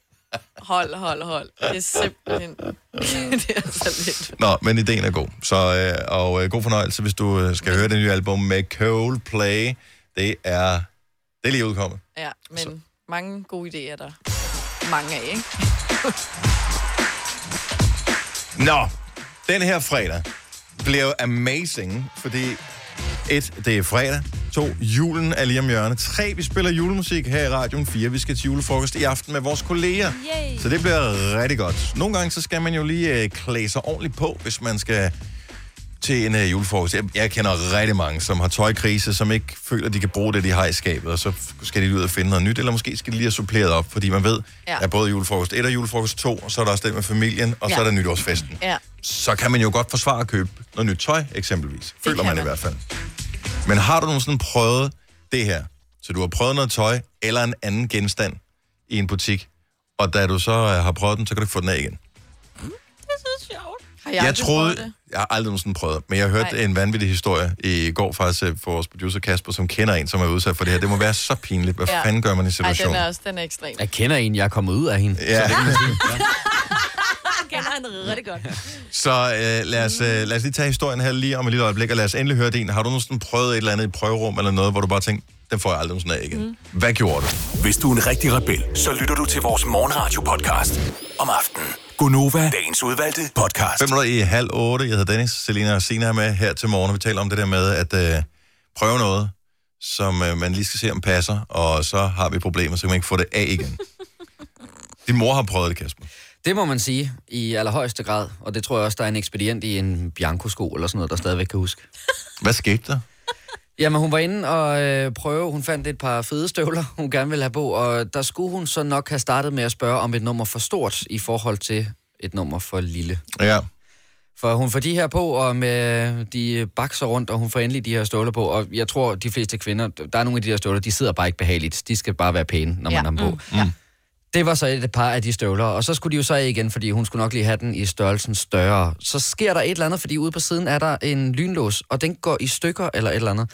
Hold, hold, hold. Det er simpelthen... det er så lidt. Nå, men ideen er god. Så, øh, og øh, god fornøjelse, hvis du øh, skal høre det nye album med Coldplay. Det er, det er lige udkommet. Ja, men så. mange gode idéer der. Mange af, ikke? Nå, den her fredag bliver amazing, fordi et, det er fredag. To, julen er lige om hjørnet. Tre, vi spiller julemusik her i radioen. Fire, vi skal til julefrokost i aften med vores kolleger. Yay. Så det bliver rigtig godt. Nogle gange så skal man jo lige øh, klæde sig ordentligt på, hvis man skal til en øh, julefrokost. Jeg, jeg kender rigtig mange, som har tøjkrise, som ikke føler, de kan bruge det, de har i skabet, og så skal de ud og finde noget nyt, eller måske skal de lige have suppleret op, fordi man ved, Ja. at både julefrokost 1 og julefrokost 2, og så er der også den med familien, og ja. så er der nytårsfesten. Ja. Så kan man jo godt forsvare at købe noget nyt tøj, eksempelvis. Føler man, man. i hvert fald. Men har du nogensinde prøvet det her? Så du har prøvet noget tøj, eller en anden genstand i en butik, og da du så øh, har prøvet den, så kan du ikke få den af igen. Det er så sjovt. Har Jeg, jeg troede, det? jeg har aldrig nogensinde prøvet men jeg hørte Nej. en vanvittig historie i går faktisk øh, for vores producer Kasper, som kender en, som er udsat for det her. Det må være så pinligt. Hvad ja. fanden gør man i Ej, situationen? den er også den er ekstrem. Jeg kender en, jeg er kommet ud af hende. Ja. Så det kan man sige. Jeg han rigtig godt. Så øh, lad, os, øh, lad os lige tage historien her lige om et lille øjeblik, og lad os endelig høre din. Har du nogensinde prøvet et eller andet i prøverum eller noget, hvor du bare tænkte, den får jeg aldrig nogensinde af igen? Mm. Hvad gjorde du? Hvis du er en rigtig rebel, så lytter du til vores morgenradio-podcast om aftenen. Gunova, dagens udvalgte podcast. 5 minutter i halv otte. Jeg hedder Dennis, Selina og Sina er med her til morgen. Vi taler om det der med at øh, prøve noget, som øh, man lige skal se om passer, og så har vi problemer, så kan man ikke få det af igen. Din mor har prøvet det, Kasper. Det må man sige i allerhøjeste grad, og det tror jeg også, der er en ekspedient i en Bianco-sko eller sådan noget, der stadigvæk kan huske. Hvad skete der? Jamen, hun var inde og øh, prøve. Hun fandt et par fede støvler, hun gerne ville have på, og der skulle hun så nok have startet med at spørge, om et nummer for stort i forhold til et nummer for lille. Ja. For hun får de her på, og med, de bakser rundt, og hun får endelig de her støvler på. Og jeg tror, de fleste kvinder, der er nogle af de her støvler, de sidder bare ikke behageligt. De skal bare være pæne, når Ja. man har dem på. Mm. Det var så et par af de støvler, og så skulle de jo så af igen, fordi hun skulle nok lige have den i størrelsen større. Så sker der et eller andet, fordi ude på siden er der en lynlås, og den går i stykker eller et eller andet.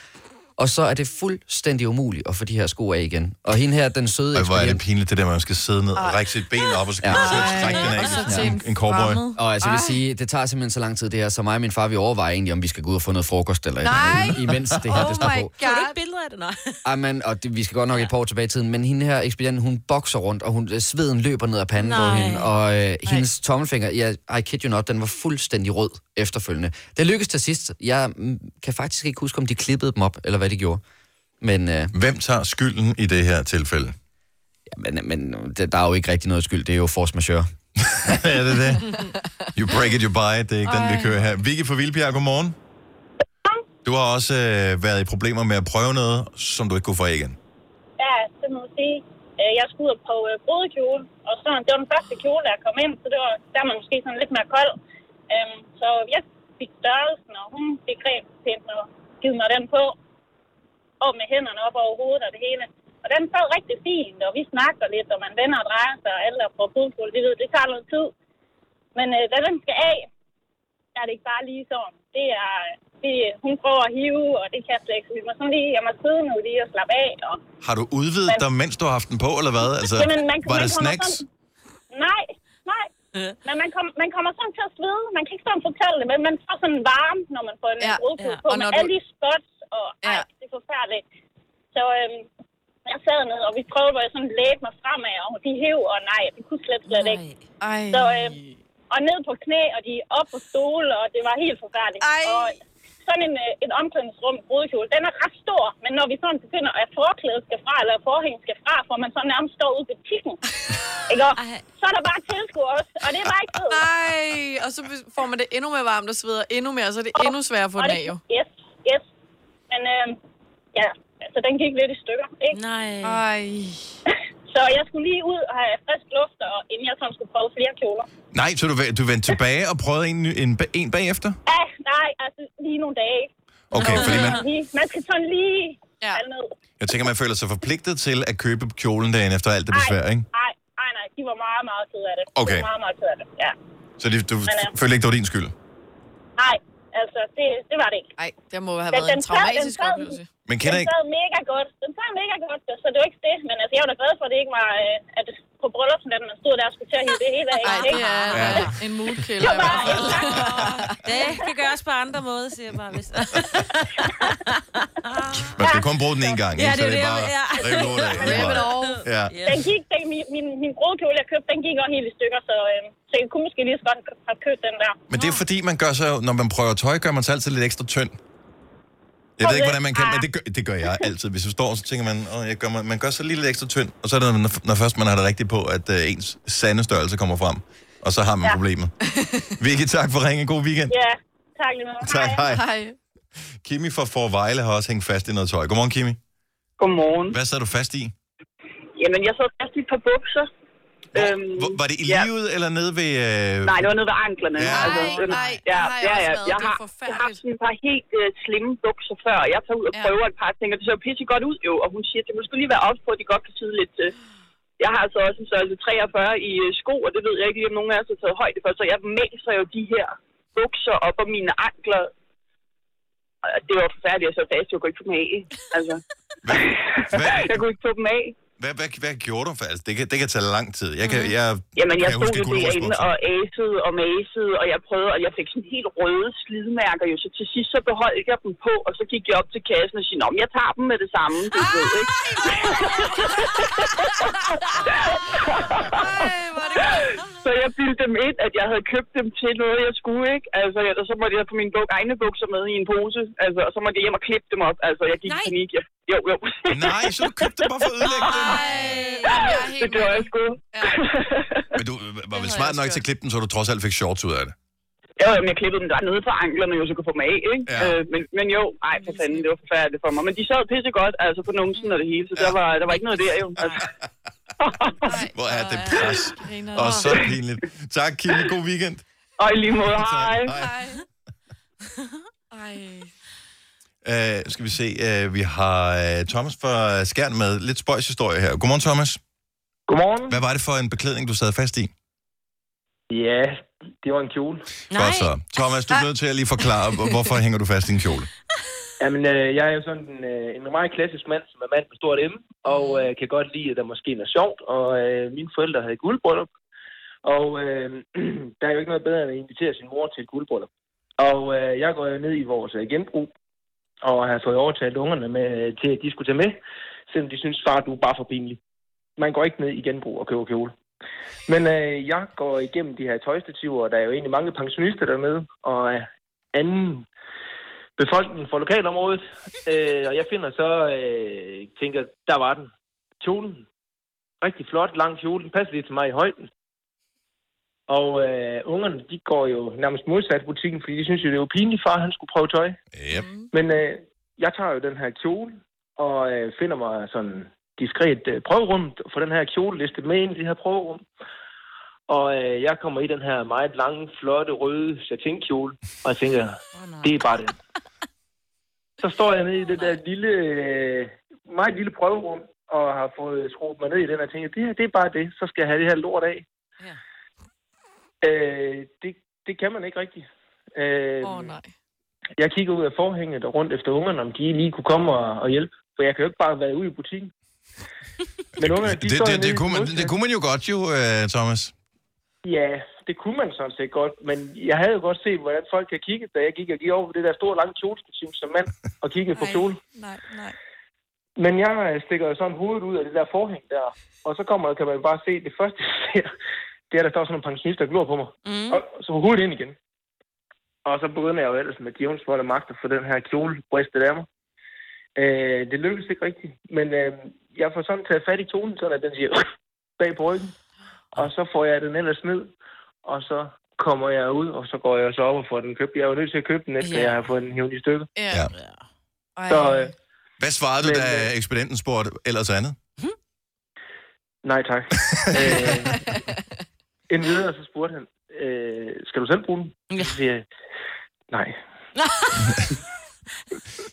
Og så er det fuldstændig umuligt at få de her sko af igen. Og hende her, den søde Og hvor er det pinligt, det der, man skal sidde ned og række sit ben op, og så kan man Ja. ja. trække den af. og så som til en, en cowboy. Og altså, jeg vil Ej. sige, det tager simpelthen så lang tid det her, så mig og min far, vi overvejer egentlig, om vi skal gå ud og få noget frokost eller Nej. andet, imens det her, Oh det står my på. Får du ikke billeder af det? Nej. Amen, og det, vi skal godt nok et par år tilbage i tiden, men hende her ekspedienten, hun bokser rundt, og hun, sveden løber ned ad panden på Nej. hende, og øh, hendes tommelfinger, ja, I kid you not, den var fuldstændig rød efterfølgende. Det lykkedes til sidst. Jeg mm, kan faktisk ikke huske, om de klippede dem op, eller hvad de gjorde. Men, øh, Hvem tager skylden i det her tilfælde? ja, men, men det, der er jo ikke rigtig noget skyld, det er jo force majeure. ja, det er det. You break it, you buy it. Det er ikke den, vi kører her. Vicky fra Vildbjerg, godmorgen. Du har også øh, været i problemer med at prøve noget, som du ikke kunne få igen. Ja, det må man sige. Øh, Jeg skulle ud på øh, brudekjole, og så, det var den første kjole, der kom ind, så det var, der er man måske sådan lidt mere kold. Øhm, så jeg fik størrelsen, og hun fik rent pænt og givet mig den på. Og med hænderne op over hovedet og det hele. Og den sad rigtig fint, og vi snakker lidt, og man vender og drejer sig, og alle der på brudekjole, de ved, det tager noget tid. Men øh, da den skal af, der er det ikke bare lige sådan. Det er, de, hun prøver at hive, og det kan jeg slet ikke. Så vi må sådan lige, jeg må sidde nu lige og slappe af. Og, Har du udvidet Men- dig, mens du har haft den på, eller hvad? Altså, Jamen, man, var man det snacks? Sådan, nej, nej. Men man, kom, man kommer sådan til at svede. Man kan ikke sådan fortælle det, men man får sådan varm, når man får en Ja, ja, ja. på. Og når med du- alle de spots, og ej, det er forfærdeligt. Så øhm, jeg sad ned, og vi prøvede, hvor jeg sådan lægge mig fremad, og de hæv, og nej, det kunne slet, slet ikke. Ej. Så, øhm, og ned på knæ, og de op på stole, og det var helt forfærdeligt. Ej. Og sådan en, øh, en omklædningsrum, brudekjole, den er ret stor, men når vi sådan begynder, at forklædet skal fra, eller forhængen skal fra, for man så nærmest står ude i butikken, ikke? Og så er der bare tilskuer også, og det er bare ikke fedt. Nej, og så får man det endnu mere varmt og sveder endnu mere, så er det endnu sværere at få Og den af, jo. Yes, yes. Men øh, ja, altså den gik lidt i stykker, ikke? Nej. Ej. Så jeg skulle lige ud og have frisk luft, og inden jeg sådan skulle prøve flere kjoler. Nej, så du, du vendte tilbage og prøvede en, en, en bagefter? Ja, nej, altså lige nogle dage. Okay, fordi man, man skal sådan lige ja. ned. jeg tænker, man føler sig forpligtet til at købe kjolen dagen efter alt det besvær, ikke? Nej, nej, nej, de var meget, meget ked af det. Okay. De var meget, meget ked af det, ja. Så det, du Men, øh, føler ikke, det var din skyld? Nej, altså, det, det var det ikke. Nej, det må have Den- været en den sad- traumatisk den sad- oplevelse. Men kender den ikke... sad mega godt. Den sad mega godt, så det var ikke det. Men altså, jeg var da glad for, at det ikke var, øh, at på bryllupsnatten, man stod der og skulle til at hive det hele af. Ej, det er Ja. en mutkælder i hvert fald. Det kan gøres på andre måder, siger jeg bare. Hvis... Man skal kun bruge den en gang, Ja, ikke? det Så er det er det, bare... ja. Riv lortet af. Det er bare-. Ja. Den gik, den, min, min, min jeg købte, den gik også helt i stykker, så, øh, så jeg kunne måske lige så godt have købt den der. Men det er fordi, man gør sig, når man prøver tøj, gør man sig altid lidt ekstra tynd. Jeg ved ikke, hvordan man kan, men det gør, det gør jeg altid. Hvis du står, så tænker man, åh, jeg gør, man gør lige lidt ekstra tynd, og så er det, når, når først man har det rigtigt på, at uh, ens sande størrelse kommer frem. Og så har man Ja. problemet. Vicky, tak for ringen. God weekend. Ja, tak lige meget. Tak, hej. Hej. Kimi fra Forvejle har også hængt fast i noget tøj. Godmorgen, Kimi. Godmorgen. Hvad sad du fast i? Jamen, jeg sad fast i et par bukser. Øhm, Hvor, var det i ja. livet, eller nede ved... Øh... Nej, det var nede ved anklerne. Ja. altså, Ej, øhm, nej, ja, jeg ja, ja. Jeg har, jeg har sådan et par helt uh, slimme bukser før. Jeg tager ud og Ja. prøver et par ting, og det ser jo pisse godt ud jo. Og hun siger, at det må sgu lige være op på, at de godt kan sidde lidt til. Jeg har altså også en størrelse 43 i øh, sko, og det ved jeg ikke lige, om nogen af os har taget højde for. Så jeg mæser jo de her bukser op om mine ankler. Og Det var forfærdeligt, jeg så fast. Jeg kunne ikke få dem af. Altså. jeg kunne ikke få dem af. Hvad, hvad, hvad gjorde du? For, altså, det, kan, det kan tage lang tid. Jeg kan, jeg, Jamen, jeg kan stod jo derinde og asede og masede, og jeg prøvede, og jeg fik sådan helt røde slidmærker jo, så til sidst så beholdt jeg dem på, og så gik jeg op til kassen og sagde, om jeg tager dem med det samme, du ved, ikke? så jeg bildte dem ind, at jeg havde købt dem til noget, jeg skulle, ikke? Altså, jeg, og så måtte jeg få mine buk, egne bukser med i en pose, altså, og så måtte jeg hjem og klippe dem op, altså, jeg gik i panik, jeg, jo, jo. Nej, så du købte dem bare for at ødelægge dem? det gjorde jeg sgu. Men du var vel smart nok til at klippe dem, så du trods alt fik shorts ud af det. Jo, jamen, jeg klippede dem der nede fra anklerne, jo, så kunne få dem af, ikke? Ja. Øh, men, men jo, ej, for fanden, det var forfærdeligt for mig. Men de sad pisse godt, altså på numsen og det hele, så der, var, der var ikke noget der, jo. Altså. Hvor er det pres. Og så pinligt. Tak, Kimi. God weekend. Og i lige måde, hej. Hej. Ej. Uh, skal vi se. Uh, vi har uh, Thomas fra Skjern med lidt spøjs historie her. Godmorgen, Thomas. Godmorgen. Hvad var det for en beklædning, du sad fast i? Ja, det var en kjole. Godt så. Thomas, du er nødt til at lige forklare, hvor- hvorfor hænger du fast i en kjole? Jamen, øh, jeg er jo sådan en, øh, en meget klassisk mand, som er mand med stort M, og øh, kan godt lide, at der måske er noget sjovt, og øh, mine forældre havde guldbryllup, og øh, der er jo ikke noget bedre end at invitere sin mor til et guldbryllup. Og øh, jeg går jo ned i vores øh, genbrug, og har fået overtalt ungerne med, øh, til, at de skulle tage med, selvom de synes, far, du er bare for pinlig. Man går ikke ned i genbrug og køber kjole. Men øh, jeg går igennem de her tøjstativer, og der er jo egentlig mange pensionister dernede, og øh, anden befolkningen fra lokalområdet. Øh, og jeg finder så, øh, tænker, der var den. Kjolen. Rigtig flot, lang kjole. Den passer lige til mig i højden. Og øh, ungerne, de går jo nærmest modsat butikken, fordi de synes jo, det er jo pinligt, far han skulle prøve tøj. Yep. Men øh, jeg tager jo den her kjole, og øh, finder mig sådan diskret øh, prøverum for den her kjole listet med ind i det her prøverum. Og øh, jeg kommer i den her meget lange, flotte, røde satinkjole, og jeg tænker, det er bare det. Så står jeg nede i det der lille, øh, meget lille prøverum, og har fået skruet mig ned i den, og tænker, det her, det er bare det, så skal jeg have det her lort af. Ja. Øh, det, det kan man ikke rigtigt. Øh, Åh, oh, nej. jeg kigger ud af forhænget og rundt efter ungerne, om de lige kunne komme og, og hjælpe. For jeg kan jo ikke bare være ude i butikken. Men ungerne, de Det, står det, det, i kunne man, modstand. det kunne man jo godt jo, øh, Thomas. Ja, det kunne man sådan set godt, men jeg havde jo godt set, hvordan folk kan kigge, da jeg gik og gik over på det der store lange kjolestativ som mand og kiggede på kjole. Nej, nej. Men jeg øh, stikker jo sådan hovedet ud af det der forhæng der, og så kommer kan man bare se, det første jeg ser, det er, der står sådan nogle pensionister og glor på mig. Mm. Og så hovedet ind igen. Og så begynder jeg jo ellers med djævns vold og magt at få den her kjole bristet af mig. Øh, det lykkedes ikke rigtigt, men øh, jeg får sådan taget fat i kjolen, sådan at den siger bag på ryggen. Og så får jeg den ellers ned, og så kommer jeg ud, og så går jeg så op og får den købt. Jeg er jo nødt til at købe den, efter Ja. jeg har fået den hævet i stykker. Ja. Så øh, Hvad svarede du, Men, da øh, ekspedienten spurgte ellers andet? nej tak. øh, en videre, så spurgte han, øh, skal du selv bruge den? Så siger jeg, nej.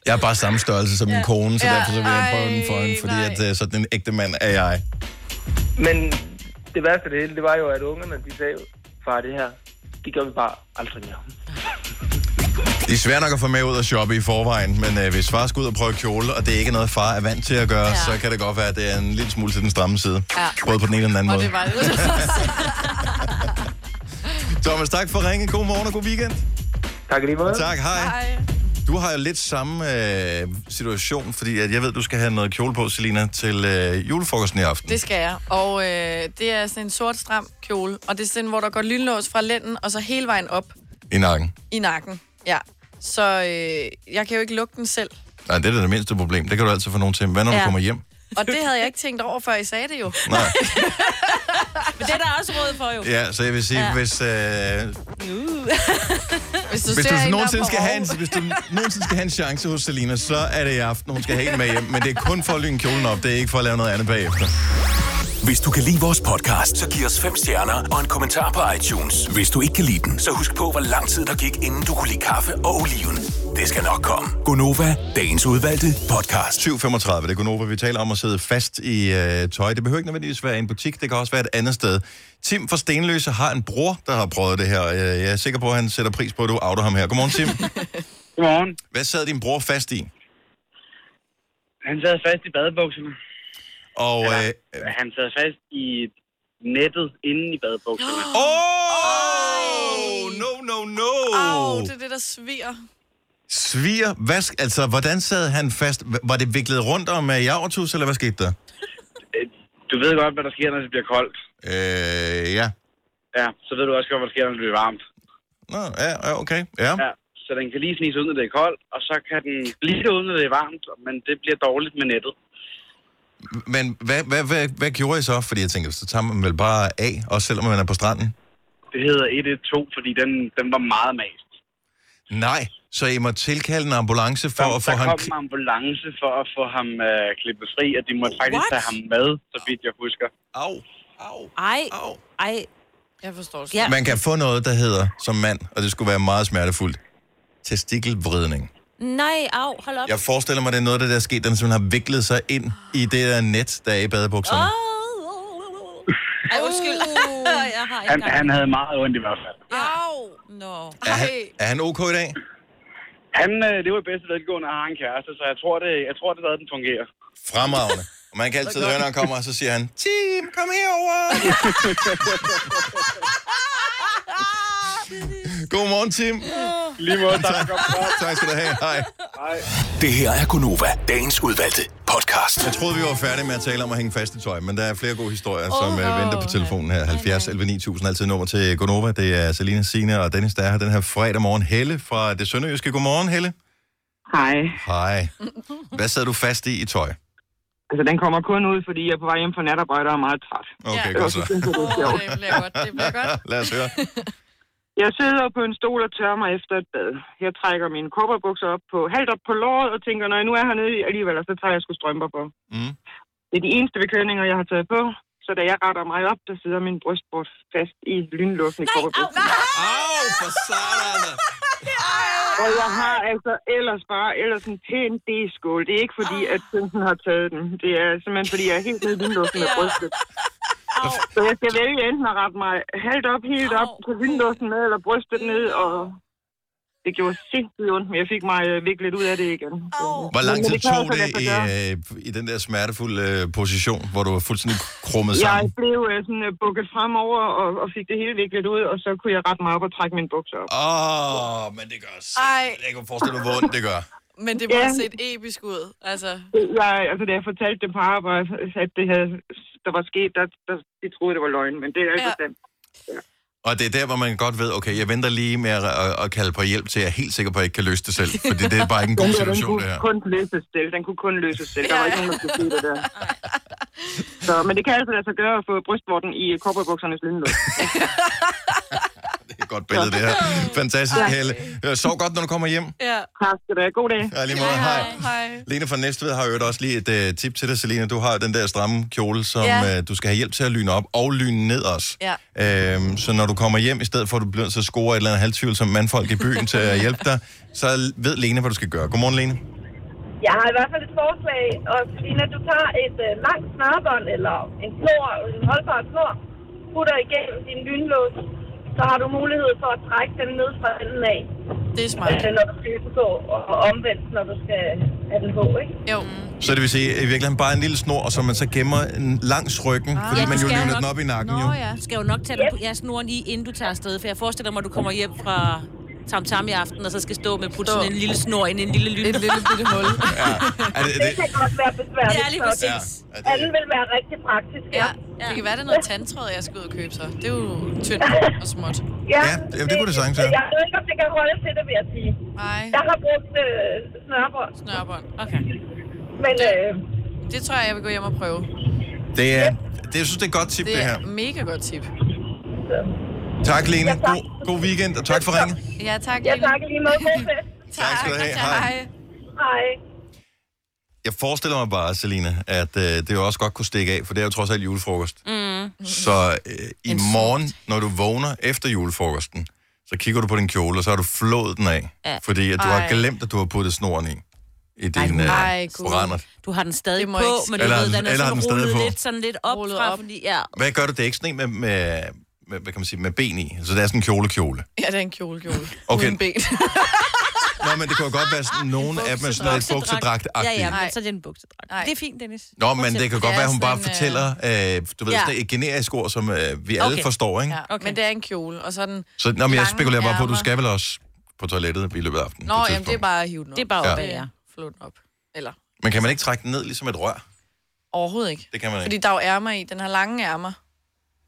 Jeg er bare samme størrelse som min Ja. kone, så Ja, derfor så vil jeg prøve den for hende, fordi nej. at, øh, sådan en ægte mand er jeg. Men det værste af det hele, det var jo, at ungerne, de sagde, far, det her, det gør vi bare aldrig mere. Det er svært nok at få med ud og shoppe i forvejen, men øh, hvis far skal ud og prøve kjole, og det er ikke noget, far er vant til at gøre, ja. så kan det godt være, at det er en lille smule til den stramme side. Ja. Både på den ene og den anden Og måde. det var det. Thomas, tak for ringen. God morgen og god weekend. Tak lige måde. Tak, hej. hej. Du har jo lidt samme øh, situation, fordi at jeg ved, du skal have noget kjole på, Selina, til øh, julefrokosten i aften. Det skal jeg. Og øh, det er sådan en sort stram kjole. Og det er sådan, hvor der går lynlås fra lænden, og så hele vejen op I nakken. i nakken. Ja. Så øh, jeg kan jo ikke lukke den selv. Nej, det er da det mindste problem. Det kan du altid få nogen til. Hvad når. Ja. du kommer hjem? Og det havde jeg ikke tænkt over, før I sagde det jo. Nej. Men det er der også råd for, jo. Ja, så jeg vil sige, ja. Hvis, øh, Uh. Hvis du, hvis, du en, nogensinde skal have en, hvis du nogensinde skal have en chance hos Selina, så er det i aften, hun skal have en med hjem. Men det er kun for at lyne kjolen op. Det er ikke for at lave noget andet bagefter. Hvis du kan lide vores podcast, så giv os fem stjerner og en kommentar på iTunes. Hvis du ikke kan lide den, så husk på, hvor lang tid der gik, inden du kunne lide kaffe og oliven. Det skal nok komme. Gonova, dagens udvalgte podcast. 7.35, det er Gunova. Vi taler om at sidde fast i øh, tøj. Det behøver ikke nødvendigvis være i en butik, det kan også være et andet sted. Tim fra Stenløse har en bror, der har prøvet det her. Øh, Jeg er sikker på, at han sætter pris på, at du outer ham her. Godmorgen, Tim. Godmorgen. Hvad sad din bror fast i? Han sad fast i badebukserne. Og, øh, Han sad fast i nettet inde i badebukserne. Oh, no, no, no. Au, det er det, der sviger. Svir, hvad, altså, hvordan sad han fast? Var det viklet rundt om uh, javertus, eller hvad skete der? Du ved godt, hvad der sker, når det bliver koldt. Øh, ja. Ja, så ved du også godt, hvad der sker, når det bliver varmt. Nå, ja, ja, okay. Ja. ja. Så den kan lige snise ud, når det er koldt, og så kan den blive ud, når det er varmt, men det bliver dårligt med nettet. Men hvad, hvad, hvad, hvad gjorde I så? Fordi jeg tænker, så tager man vel bare af, også selvom man er på stranden? Det hedder 112, fordi den, den var meget mast. Nej, så I må tilkalde en ambulance for der, at få der ham... kom en ambulance for at få ham øh, klippet fri, og de måtte faktisk What? tage ham med, så vidt jeg husker. Au. Ej, ej. Jeg forstår det. Ja. Man kan få noget, der hedder, som mand, og det skulle være meget smertefuldt, testikelvridning. Nej, au, hold op. Jeg forestiller mig, det er noget, af det der er sket, den simpelthen har viklet sig ind i det der net, der er i badebukserne. Ej, undskyld. jeg har ikke Han, han havde meget ondt i hvert fald. Au. Nå. Er, han, er han ok i dag? Han, øh, det var i bedste velgående at have en kæreste, så jeg tror, det, jeg tror, det er, den fungerer. Fremragende. Og man kan altid høre, når han kommer, og så siger han, Tim, kom herover. Godmorgen, Tim. Lige måde, tak. tak skal du have. Hej. Hej. Det her er Gonova, dagens udvalgte podcast. Jeg troede, vi var færdige med at tale om at hænge fast i tøj, men der er flere gode historier, som uh, venter på telefonen her. 70 11 9000, altid nummer til Gonova. Det er Selina, Sine og Dennis, der er her den her fredag morgen. Helle fra det sønderjyske. Godmorgen, Helle. Hej. Hej. Hvad sad du fast i i tøj? Altså, den kommer kun ud, fordi jeg er på vej hjem fra natarbejde og er meget træt. Okay, Ja. godt så. Synes, det bliver godt, det bliver godt. Lad os høre. Jeg sidder på en stol og tørrer mig efter et bad. Jeg trækker mine kopperbukser op på, halvt op på låret og tænker, når jeg nu er hernede alligevel, så tager jeg sgu strømper på. Mm. Det er de eneste beklædninger, jeg har taget på. Så da jeg retter mig op, der sidder min brystbord fast i lynlåsen i kopperbukserne. Au, for satan. Og jeg har altså ellers bare ellers en pæn D-skål. Det er ikke fordi, at prinsen har taget den. Det er simpelthen fordi, jeg er helt nede i lynlåsen med brystet. Så jeg skal vælge enten at rette mig halvt op, helt op på lynlåsen med, eller brystet ned, og det gjorde sindssygt ondt, men jeg fik mig øh, viklet ud af det igen. Så, Hvor lang tid tog det i, øh, i den der smertefulde øh, position, hvor du var fuldstændig krummet Jeg sammen? blev øh, sådan øh, bukket fremover og, og fik det hele viklet ud, og så kunne jeg rette mig op og trække mine bukser op. Åh, oh, men det gør simpelthen... Jeg kan forestille mig, hvor ondt det gør. Men det må Ja. have set episk ud. Altså, Jeg, altså, da jeg fortalte dem på arbejde, at det havde, der var sket, der, der, de troede, det var løgn, men det er ikke Ja. ja. sandt. Og det er der, hvor man godt ved, okay, jeg venter lige med at, at, at kalde på hjælp til, jeg er helt sikker på, at jeg ikke kan løse det selv. For det, det er bare ikke en god Den der, den situation, kunne det her. kun løses selv. Den kunne kun løses selv. Der var ikke nogen, der skulle se det der. Så, men det kan altså lade sig gøre at få brystvorten i kobberbuksernes lynlås. Godt billede, det her. Fantastisk, Helle. Øh, Sov godt, når du kommer hjem. ja. Tak skal du have. God dag. Ja, lige måde. Hej. Hej. Lene fra Næstved har jo også lige et uh, tip til dig, Selina. Du har den der stramme kjole, som Ja. uh, du skal have hjælp til at lyne op og lyne ned også. Ja. Øhm, så når du kommer hjem, i stedet for at du bliver at score et eller andet halvtvivl som mandfolk i byen til at hjælpe dig, så ved Lene, hvad du skal gøre. Godmorgen, Lene. Jeg har i hvert fald et forslag, og når du tager et øh, langt snørbånd eller en snor, en holdbar snor, putter igennem din lynlås, så har du mulighed for at trække den ned fra enden af. Det er smart. Øh, når du skal på, og omvendt, når du skal have den på, ikke? Jo. Så det vil sige, i virkeligheden bare en lille snor, som man så gemmer en langs ryggen, ah, fordi Ja, man jo lyner nok- den op i nakken. Nå jo. ja. Du skal jo nok tage den på, ja, snoren i, inden du tager afsted. For jeg forestiller mig, at du kommer hjem fra Tam Tam i aften, og så skal stå med putte sådan en lille snor ind i en lille lyn. Et lille bitte hul. Er det, Det kan godt være besværligt. Ja, lige så præcis. Anden vil være rigtig praktisk, ja. Ja. Det kan være, det er noget tandtråd, jeg skal ud og købe så. Det er jo tyndt og småt. Ja, jamen, det kunne det sagtens være. Jeg ved ikke, om det kan holde til det, vil jeg sige. Nej. Jeg har brugt øh, snørbånd. Snørbånd. Okay. Men øh, Det tror jeg, jeg vil gå hjem og prøve. Det er, det, jeg synes, det er et godt tip, det, Det her. er mega godt tip. Tak, Lene. God, god weekend, og tak for ringet. Ja, tak. Ja, tak lige måde. God fest. Tak skal du have. Hej. Hej. Jeg forestiller mig bare, Selina, at øh, det jo også godt kunne stikke af, for det er jo trods alt julefrokost. Mm. Så øh, i morgen, når du vågner efter julefrokosten, så kigger du på din kjole, og så har du flået den af. Ja. Fordi at du Ej. har glemt, at du har puttet snoren i. I din Ej, øh, brændert. Du har den stadig på, men du Eller ved, har den- er eller sådan den rullet på? lidt, sådan lidt op Rullet fra, op. fordi, ja. Hvad gør du? Det er ikke sådan en med, med, med, hvad kan man sige, med ben i. Så det er sådan en kjole-kjole. Ja, det er en kjole, kjole. Okay. Uden ben. Nå, men det kan jo godt være sådan, nogle af dem er sådan noget buksedragt Ja, ja, men så er det en buksedragt. Nej. Det er fint, Dennis. Nå, men det kan godt være, hun bare sådan, øh, fortæller, øh, du ved, Ja. sådan et generisk ord, som øh, vi alle forstår, ikke? Ja, okay. men det er en kjole, og så den Så nå, men jeg spekulerer bare på, at du skal vel også på toilettet i løbet af aftenen. Nå, jamen, det er bare at hive den op. Det er bare op, ja. Flå den op. Eller Men kan man ikke trække den ned ligesom et rør? overhovedet ikke. Det kan man Fordi ikke. der er jo ærmer i. Den har lange ærmer.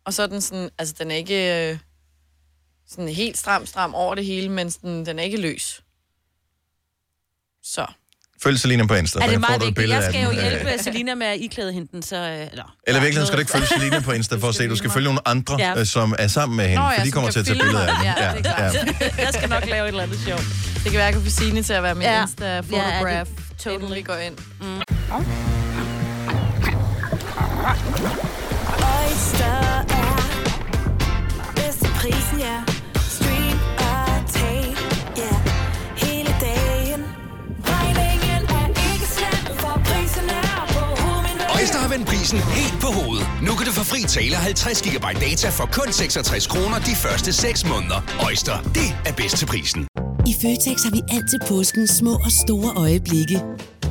Og så er den sådan, altså den er ikke øh, sådan helt stram, stram over det hele, men sådan, den er ikke løs. Så. Følg Selina på Insta, Er så det får meget du et vigtigt? Jeg skal jo af den. hjælpe Øh, Selina med at iklæde hende den, så... øh, Eller, Eller i virkeligheden skal du ikke følge Selina på Insta for at se, du skal følge nogle andre, Ja. øh, som er sammen med hende, Nå, for ja, de kommer til at tage billeder af den. mig. Ja, det er klart. jeg skal nok lave et eller andet sjovt. Det kan være, at jeg kan få Signe til at være min Ja. ja. Insta-fotograf, Ja, ja, det- totally. går ind. Mm. Oyster er bedst til prisen, ja. Stream og tag, ja. Hele dagen. Regningen er ikke slem, for prisen er på hovedet. Øjster har vendt prisen helt på hovedet. Nu kan du få fri tale 50 GB data for kun 66 kroner de første 6 måneder. Øjster, det er bedst til prisen. I Føtex har vi altid påsken små og store øjeblikke.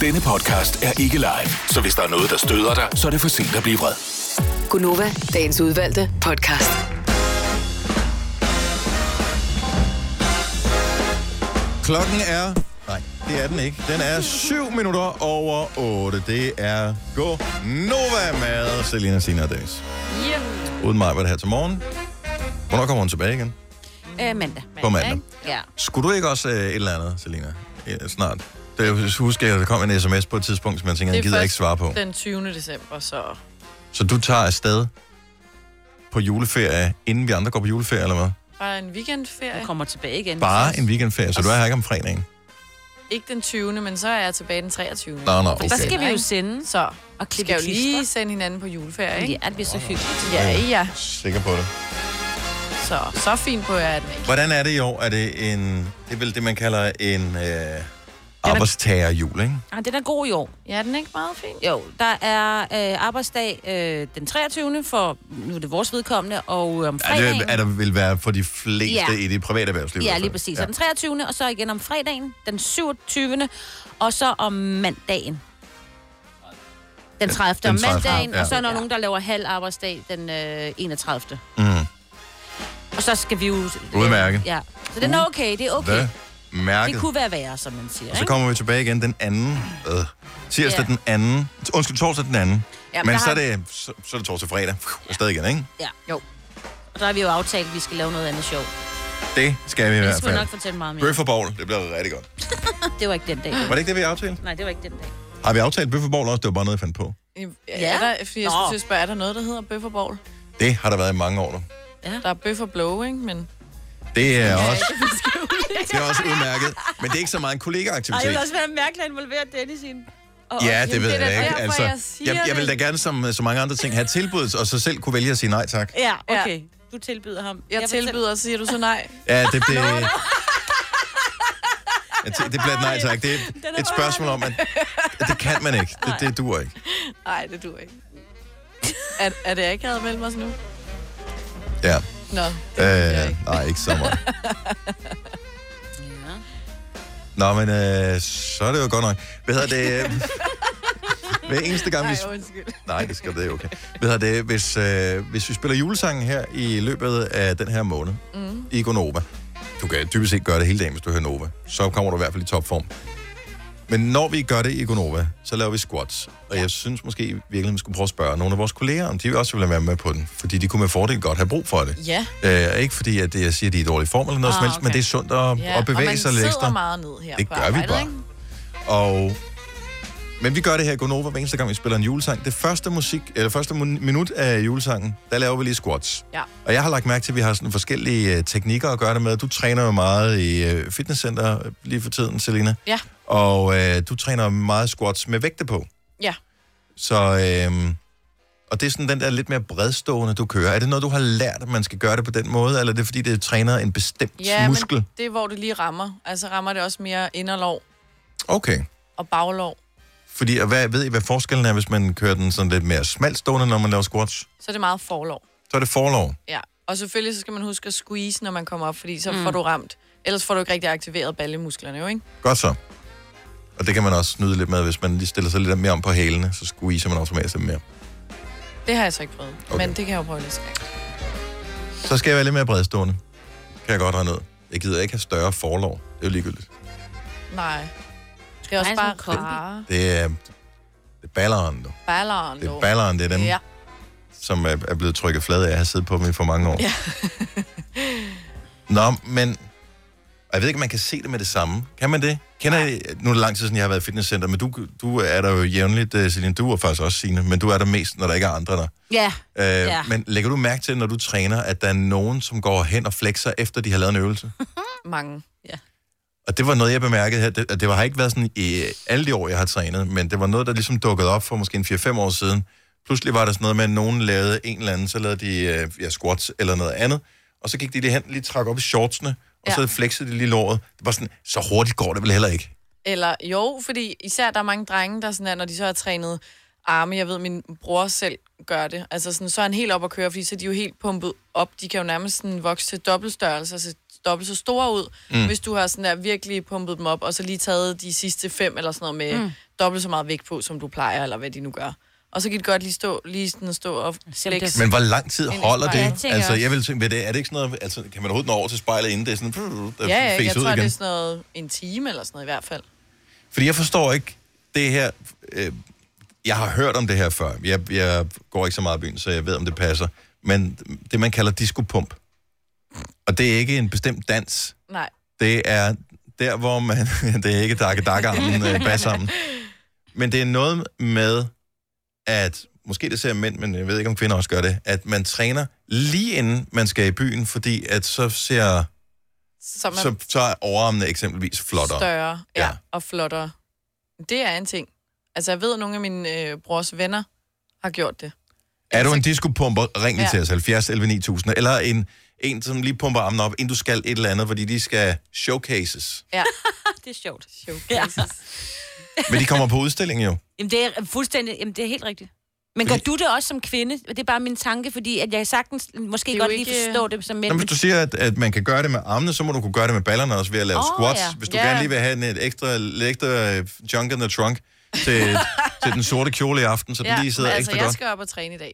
Denne podcast er ikke live, så hvis der er noget, der støder dig, så er det for sent at blive vred. Gunova, dagens udvalgte podcast. Klokken er... Nej, det er den ikke. Den er 7 minutter over 8. Det er Go Nova med Selina Sina og Dennis. Yep. Uden mig var det her til morgen. Hvornår kommer hun tilbage igen? Øh, mandag. På mandag. Ja. Skulle du ikke også øh, et eller andet, Selina? Ja, snart. Det, jeg husker, at der kom en sms på et tidspunkt, som jeg tænker, jeg gider ikke svare på. den 20. december, så... Så du tager afsted på juleferie, inden vi andre går på juleferie, eller hvad? Bare en weekendferie. Jeg kommer tilbage igen. Bare en weekendferie, så du er her ikke om fredagen. Ikke den 20. men så er jeg tilbage den 23. Nå, nå, okay. Der skal vi jo sende. Så Og klippe skal jo lige sende hinanden på juleferie, ikke? Ja, det bliver så hyggeligt. Ja, ja. Sikker på det. Så, så fint på er den ikke. Hvordan er det i år? Er det en... Det er vel det, man kalder en øh, arbejdstagerjul, ikke? Ah, den er god i år. Ja, den er ikke meget fin. Jo, der er øh, arbejdsdag øh, den 23. for, nu er det vores vedkommende, og øh, om Ja, fredagen... det er der vil være for de fleste Ja. i det private erhvervsliv. Ja, lige præcis. Ja. Den 23. og så igen om fredagen, den 27. og så om mandagen. Den 30. Den om 30., mandagen, ja. og så er der nogen, der laver halv arbejdsdag den øh, 31. Mm. Og så skal vi jo... Udmærket. Ja, så den er okay, det er okay. Hvad? Mærket. Det kunne være værre, som man siger. Og så ikke? kommer vi tilbage igen den anden. Øh, tirsdag Ja. den anden. Undskyld, torsdag den anden. Ja, men men der så er, har- det, så, så er det torsdag fredag. Ja. Stadig igen, ikke? Ja, jo. Og så har vi jo aftalt, at vi skal lave noget andet sjov. Det skal vi i Det hvert skal vi fald. nok fortælle meget mere. Bøf og bowl, det bliver rigtig godt. Det var ikke den dag. Var det ikke det, vi aftalte? Nej, det var ikke den dag. Har vi aftalt bøf og bowl også? Det var bare noget, jeg fandt på. Ja. Er der, fordi jeg skulle spørge, er der noget, der hedder bøf og bowl? Det har der været i mange år nu. Ja. Der er bøf og blow, ikke? Men... Det er også, det er også udmærket. Men det er ikke så meget en kollega-aktivitet. også være mærkeligt at involvere Dennis i en... Ja, det ved det er jeg ikke. derfor, Altså, jeg jeg, jeg vil da det. gerne, som så mange andre ting, have tilbud, og så selv kunne vælge at sige nej tak. Ja, okay. Du tilbyder ham. Jeg, jeg tilbyder, og så siger du så nej. Ja, det blev... Ja, det, det bliver et nej tak. Det er et spørgsmål om, at, at det kan man ikke. Det, det duer ikke. Nej, det duer ikke. Er, er det akavet mellem os nu? Ja. Nå. Øh, nej, ikke så meget. Nå, men øh, så er det jo godt nok. Hvad hedder det? øh, Hver eneste gang, vi... Nej, undskyld. Nej, det skal det okay. Hvad hedder det? Hvis, øh, hvis vi spiller julesangen her i løbet af den her måned, Mm. i Gonova. Du kan dybest set gøre det hele dagen, hvis du hører Nova. Så kommer du i hvert fald i topform. Men når vi gør det i Gonova, så laver vi squats. Og jeg synes måske i virkeligheden, vi skulle prøve at spørge nogle af vores kolleger, om de også vil være med på den. Fordi de kunne med fordel godt have brug for det. Ja. Øh, ikke fordi, at det, jeg siger, at de er i dårlig form eller noget Ah, som helst, men det er sundt at, Ja, at bevæge og man sig lidt sidder ekstra. meget ned her Det gør vi arbejdet, bare. ikke? Og, men vi gør det her i Gonova hver eneste gang, vi spiller en julesang. Det første, musik, eller første minut af julesangen, der laver vi lige squats. Ja. Og jeg har lagt mærke til, at vi har sådan forskellige øh, teknikker at gøre det med. Du træner jo meget i øh, fitnesscenter lige for tiden, Selina. Ja. Og øh, du træner meget squats med vægte på. Ja. Så, øh, og det er sådan den der lidt mere bredstående, du kører. Er det noget, du har lært, at man skal gøre det på den måde, eller er det fordi, det træner en bestemt Ja, muskel? men det er, hvor det lige rammer. Altså rammer det også mere inderlov Okay. og baglov. Fordi, og hvad, ved I, hvad forskellen er, hvis man kører den sådan lidt mere smalstående, når man laver squats? Så er det meget forlov. Så er det forlov. Ja. Og selvfølgelig så skal man huske at squeeze, når man kommer op, fordi så Mm. får du ramt. Ellers får du ikke rigtig aktiveret ballemusklerne jo, ikke? Godt så. Og det kan man også snyde lidt med, hvis man lige stiller sig lidt mere om på hælene, så squeezer man automatisk lidt mere. Det har jeg så ikke prøvet. Okay. Okay. Men det kan jeg jo prøve næste gang. Så skal jeg være lidt mere bredstående. Kan jeg godt regne ud. Jeg gider ikke have større forlov. Det er jo ligegyldigt. Nej. Det er også bare rare. Det er, det er balleren, du. Balleren, Det er balleren, det er dem, Ja. som er, er blevet trykket flade af. Jeg har siddet på dem i for mange år. Ja. Nå, men... og Jeg ved ikke, om man kan se det med det samme. Kan man det? Kender I, nu er det lang tid siden, jeg har været i fitnesscenter, men du, du er der jo jævnligt, uh, Celine. Du er faktisk også Signe, men du er der mest, når der ikke er andre der. Ja. Øh, Ja. Men lægger du mærke til, når du træner, at der er nogen, som går hen og flexer, efter de har lavet en øvelse? Mange. Ja. Og det var noget, jeg bemærkede her. Det, det har ikke været sådan i alle de år, jeg har trænet, men det var noget, der ligesom dukkede op for måske en 4-5 år siden. Pludselig var der sådan noget med, at nogen lavede en eller anden, så lavede de øh, ja, squats eller noget andet, og så gik de lige hen, lige trak op i shortsene, og Ja. så flexede de lige låret. Det var sådan, så hurtigt går det vel heller ikke. Eller jo, fordi især der er mange drenge, der sådan er, når de så har trænet arme, jeg ved, min bror selv gør det, altså sådan, så er han helt op at køre, fordi så er de jo helt pumpet op. De kan jo nærmest sådan vokse til dobbeltstørrelse, altså dobbelt så store ud, Mm. hvis du har sådan der virkelig pumpet dem op, og så lige taget de sidste fem eller sådan noget med Mm. dobbelt så meget vægt på, som du plejer, eller hvad de nu gør. Og så kan de godt lige stå, lige sådan stå og flex. Men hvor lang tid holder jeg det? tænker Altså, jeg vil tænke, ved det, er det ikke sådan noget, altså, kan man overhovedet nå over til spejlet, inden det er sådan, der Ja, ja, jeg ud tror, igen? det er sådan noget en time eller sådan noget i hvert fald. Fordi jeg forstår ikke det her... Øh, jeg har hørt om det her før. Jeg, jeg går ikke så meget i byen, så jeg ved, om det passer. Men det, man kalder disco-pump. Og det er ikke en bestemt dans. Nej. Det er der, hvor man... det er ikke dakke dakke armen øh, bag sammen. Men det er noget med, at... Måske det ser mænd, men jeg ved ikke, om kvinder også gør det. At man træner lige inden man skal i byen, fordi at så ser... Så man Så, så er overarmene eksempelvis flottere. større ja. og flottere. Det er en ting. Altså, jeg ved, at nogle af mine øh, brors venner har gjort det. Er du en disco-pumper, ring Ja. til os, 70 11 9000. Eller en, en, som lige pumper armen op, inden du skal et eller andet, fordi de skal showcases. Ja. det er sjovt. Showcases. Men de kommer på udstilling jo. Jamen, det er fuldstændig... Jamen, det er helt rigtigt. Men gør du det også som kvinde? Det er bare min tanke, fordi at jeg sagtens måske godt lige ikke- forstå det som mænd. Nå, hvis du siger, at, at man kan gøre det med armene, så må du kunne gøre det med ballerne også ved at lave oh, squats. ja. Hvis du Ja. gerne lige vil have en, et ekstra, lidt ekstra øh, junk in the trunk til, til den sorte kjole i aften, så den lige sidder altså, ekstra jeg godt. skal op og træne i dag.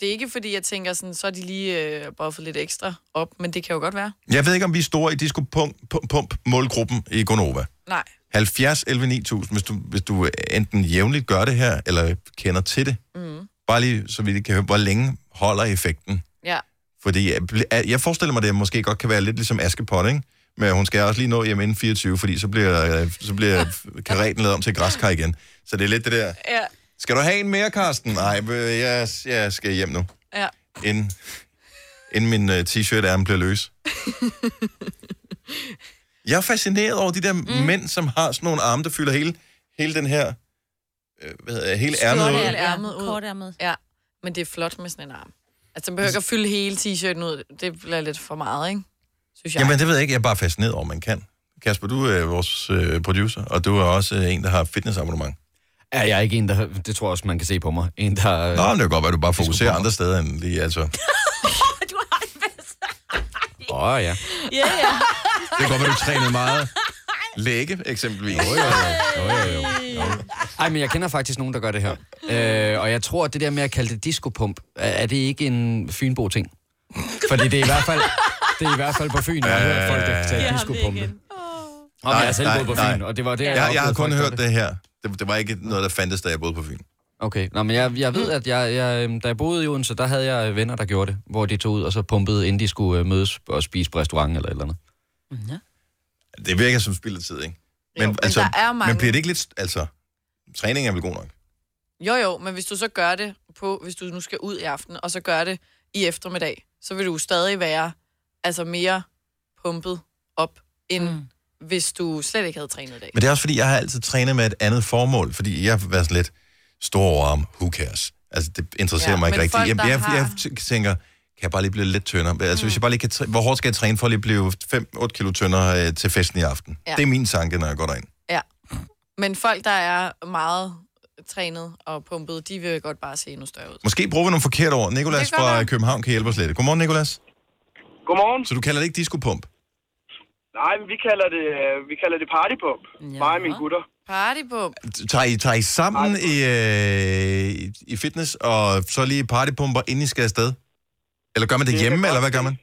Det er ikke, fordi jeg tænker sådan, så er de lige øh, buffet lidt ekstra op, men det kan jo godt være. Jeg ved ikke, om vi er store i disco-pump-målgruppen i Gonova. Nej. 70 11 9000, hvis du, hvis du enten jævnligt gør det her, eller kender til det. Mm. Bare lige, så vi kan høre, hvor længe holder effekten. Ja. Fordi jeg, jeg forestiller mig, at det måske godt kan være lidt ligesom Askepot, ikke? Men hun skal også lige nå hjem inden 24, fordi så bliver, øh, så bliver karaten lavet om til græskar igen. Så det er lidt det der. Ja. Skal du have en mere, Karsten? Nej, øh, jeg, jeg skal hjem nu. Ja. Inden, inden min uh, t-shirt-ærme bliver løs. Jeg er fascineret over de der mm. mænd, som har sådan nogle arme, der fylder hele, hele den her... Øh, hvad hedder det, hele ærmet ud. Hele ærmet ud. Kortærmet. Ja, men det er flot med sådan en arm. Altså, man behøver ikke at fylde hele t-shirten ud. Det bliver lidt for meget, ikke? Synes jeg. Jamen, det ved jeg ikke. Jeg er bare fascineret over, man kan. Kasper, du er vores øh, producer, og du er også øh, en, der har fitnessabonnement. Er jeg ikke en, der... Det tror jeg også, man kan se på mig. En, der... Nå, men det kan godt være, at du bare fokuserer andre steder end lige, altså. Åh, oh, ja. Ja, ja. Det kan godt være, du trænede meget læge, eksempelvis. Jo, jo, jo. jo, jo, jo. Ej, men jeg kender faktisk nogen, der gør det her. Øh, og jeg tror, at det der med at kalde det discopump, er, er det ikke en Fynbo-ting? Fordi det er i hvert fald, det er i hvert fald på Fyn, jeg har hørt folk, der kalder discopumpe. Og jeg er selv boet på Fyn, og det var det, jeg, jeg jeg, har kun hørt det her. Det, det var ikke noget, der fandtes, da jeg boede på Fyn. Okay, Nå, men jeg, jeg ved, at jeg, jeg, øhm, da jeg boede i Odense, der havde jeg venner, der gjorde det, hvor de tog ud og så pumpede, inden de skulle øh, mødes og spise på restaurant eller et eller andet. Det virker som spild af tid, ikke? Men, men altså, der er mange- men bliver det ikke lidt... Altså, træning er vel god nok? Jo, jo, men hvis du så gør det på, hvis du nu skal ud i aften, og så gør det i eftermiddag, så vil du stadig være altså mere pumpet op, end mm. Hvis du slet ikke havde trænet i dag. Men det er også fordi, jeg har altid trænet med et andet formål, fordi jeg har været sådan lidt stor overarm, who cares? Altså, det interesserer Ja, mig ikke men rigtigt. folk, Jeg, der jeg, har- jeg, jeg tænker, kan jeg bare lige blive lidt tyndere? Altså, hvis jeg bare lige kan træ- hvor hårdt skal jeg træne for at lige blive 5-8 kilo tyndere øh, til festen i aften? Ja. Det er min tanke, når jeg går derind. Ja. Men folk, der er meget trænet og pumpet, de vil godt bare se endnu større ud. Måske bruger vi nogle forkerte ord. Nikolas fra. København kan hjælpe os lidt. Godmorgen, Nikolas. Godmorgen. Så du kalder det ikke disco-pump? Nej, men vi kalder det, øh, vi kalder det partypump. Ja. Mig og mine gutter. Partypump. Tager I, tager I sammen i, øh, i- fitness, og så lige partypumper, inden I skal afsted? Eller gør man det, Det hjemme, eller hvad gør man?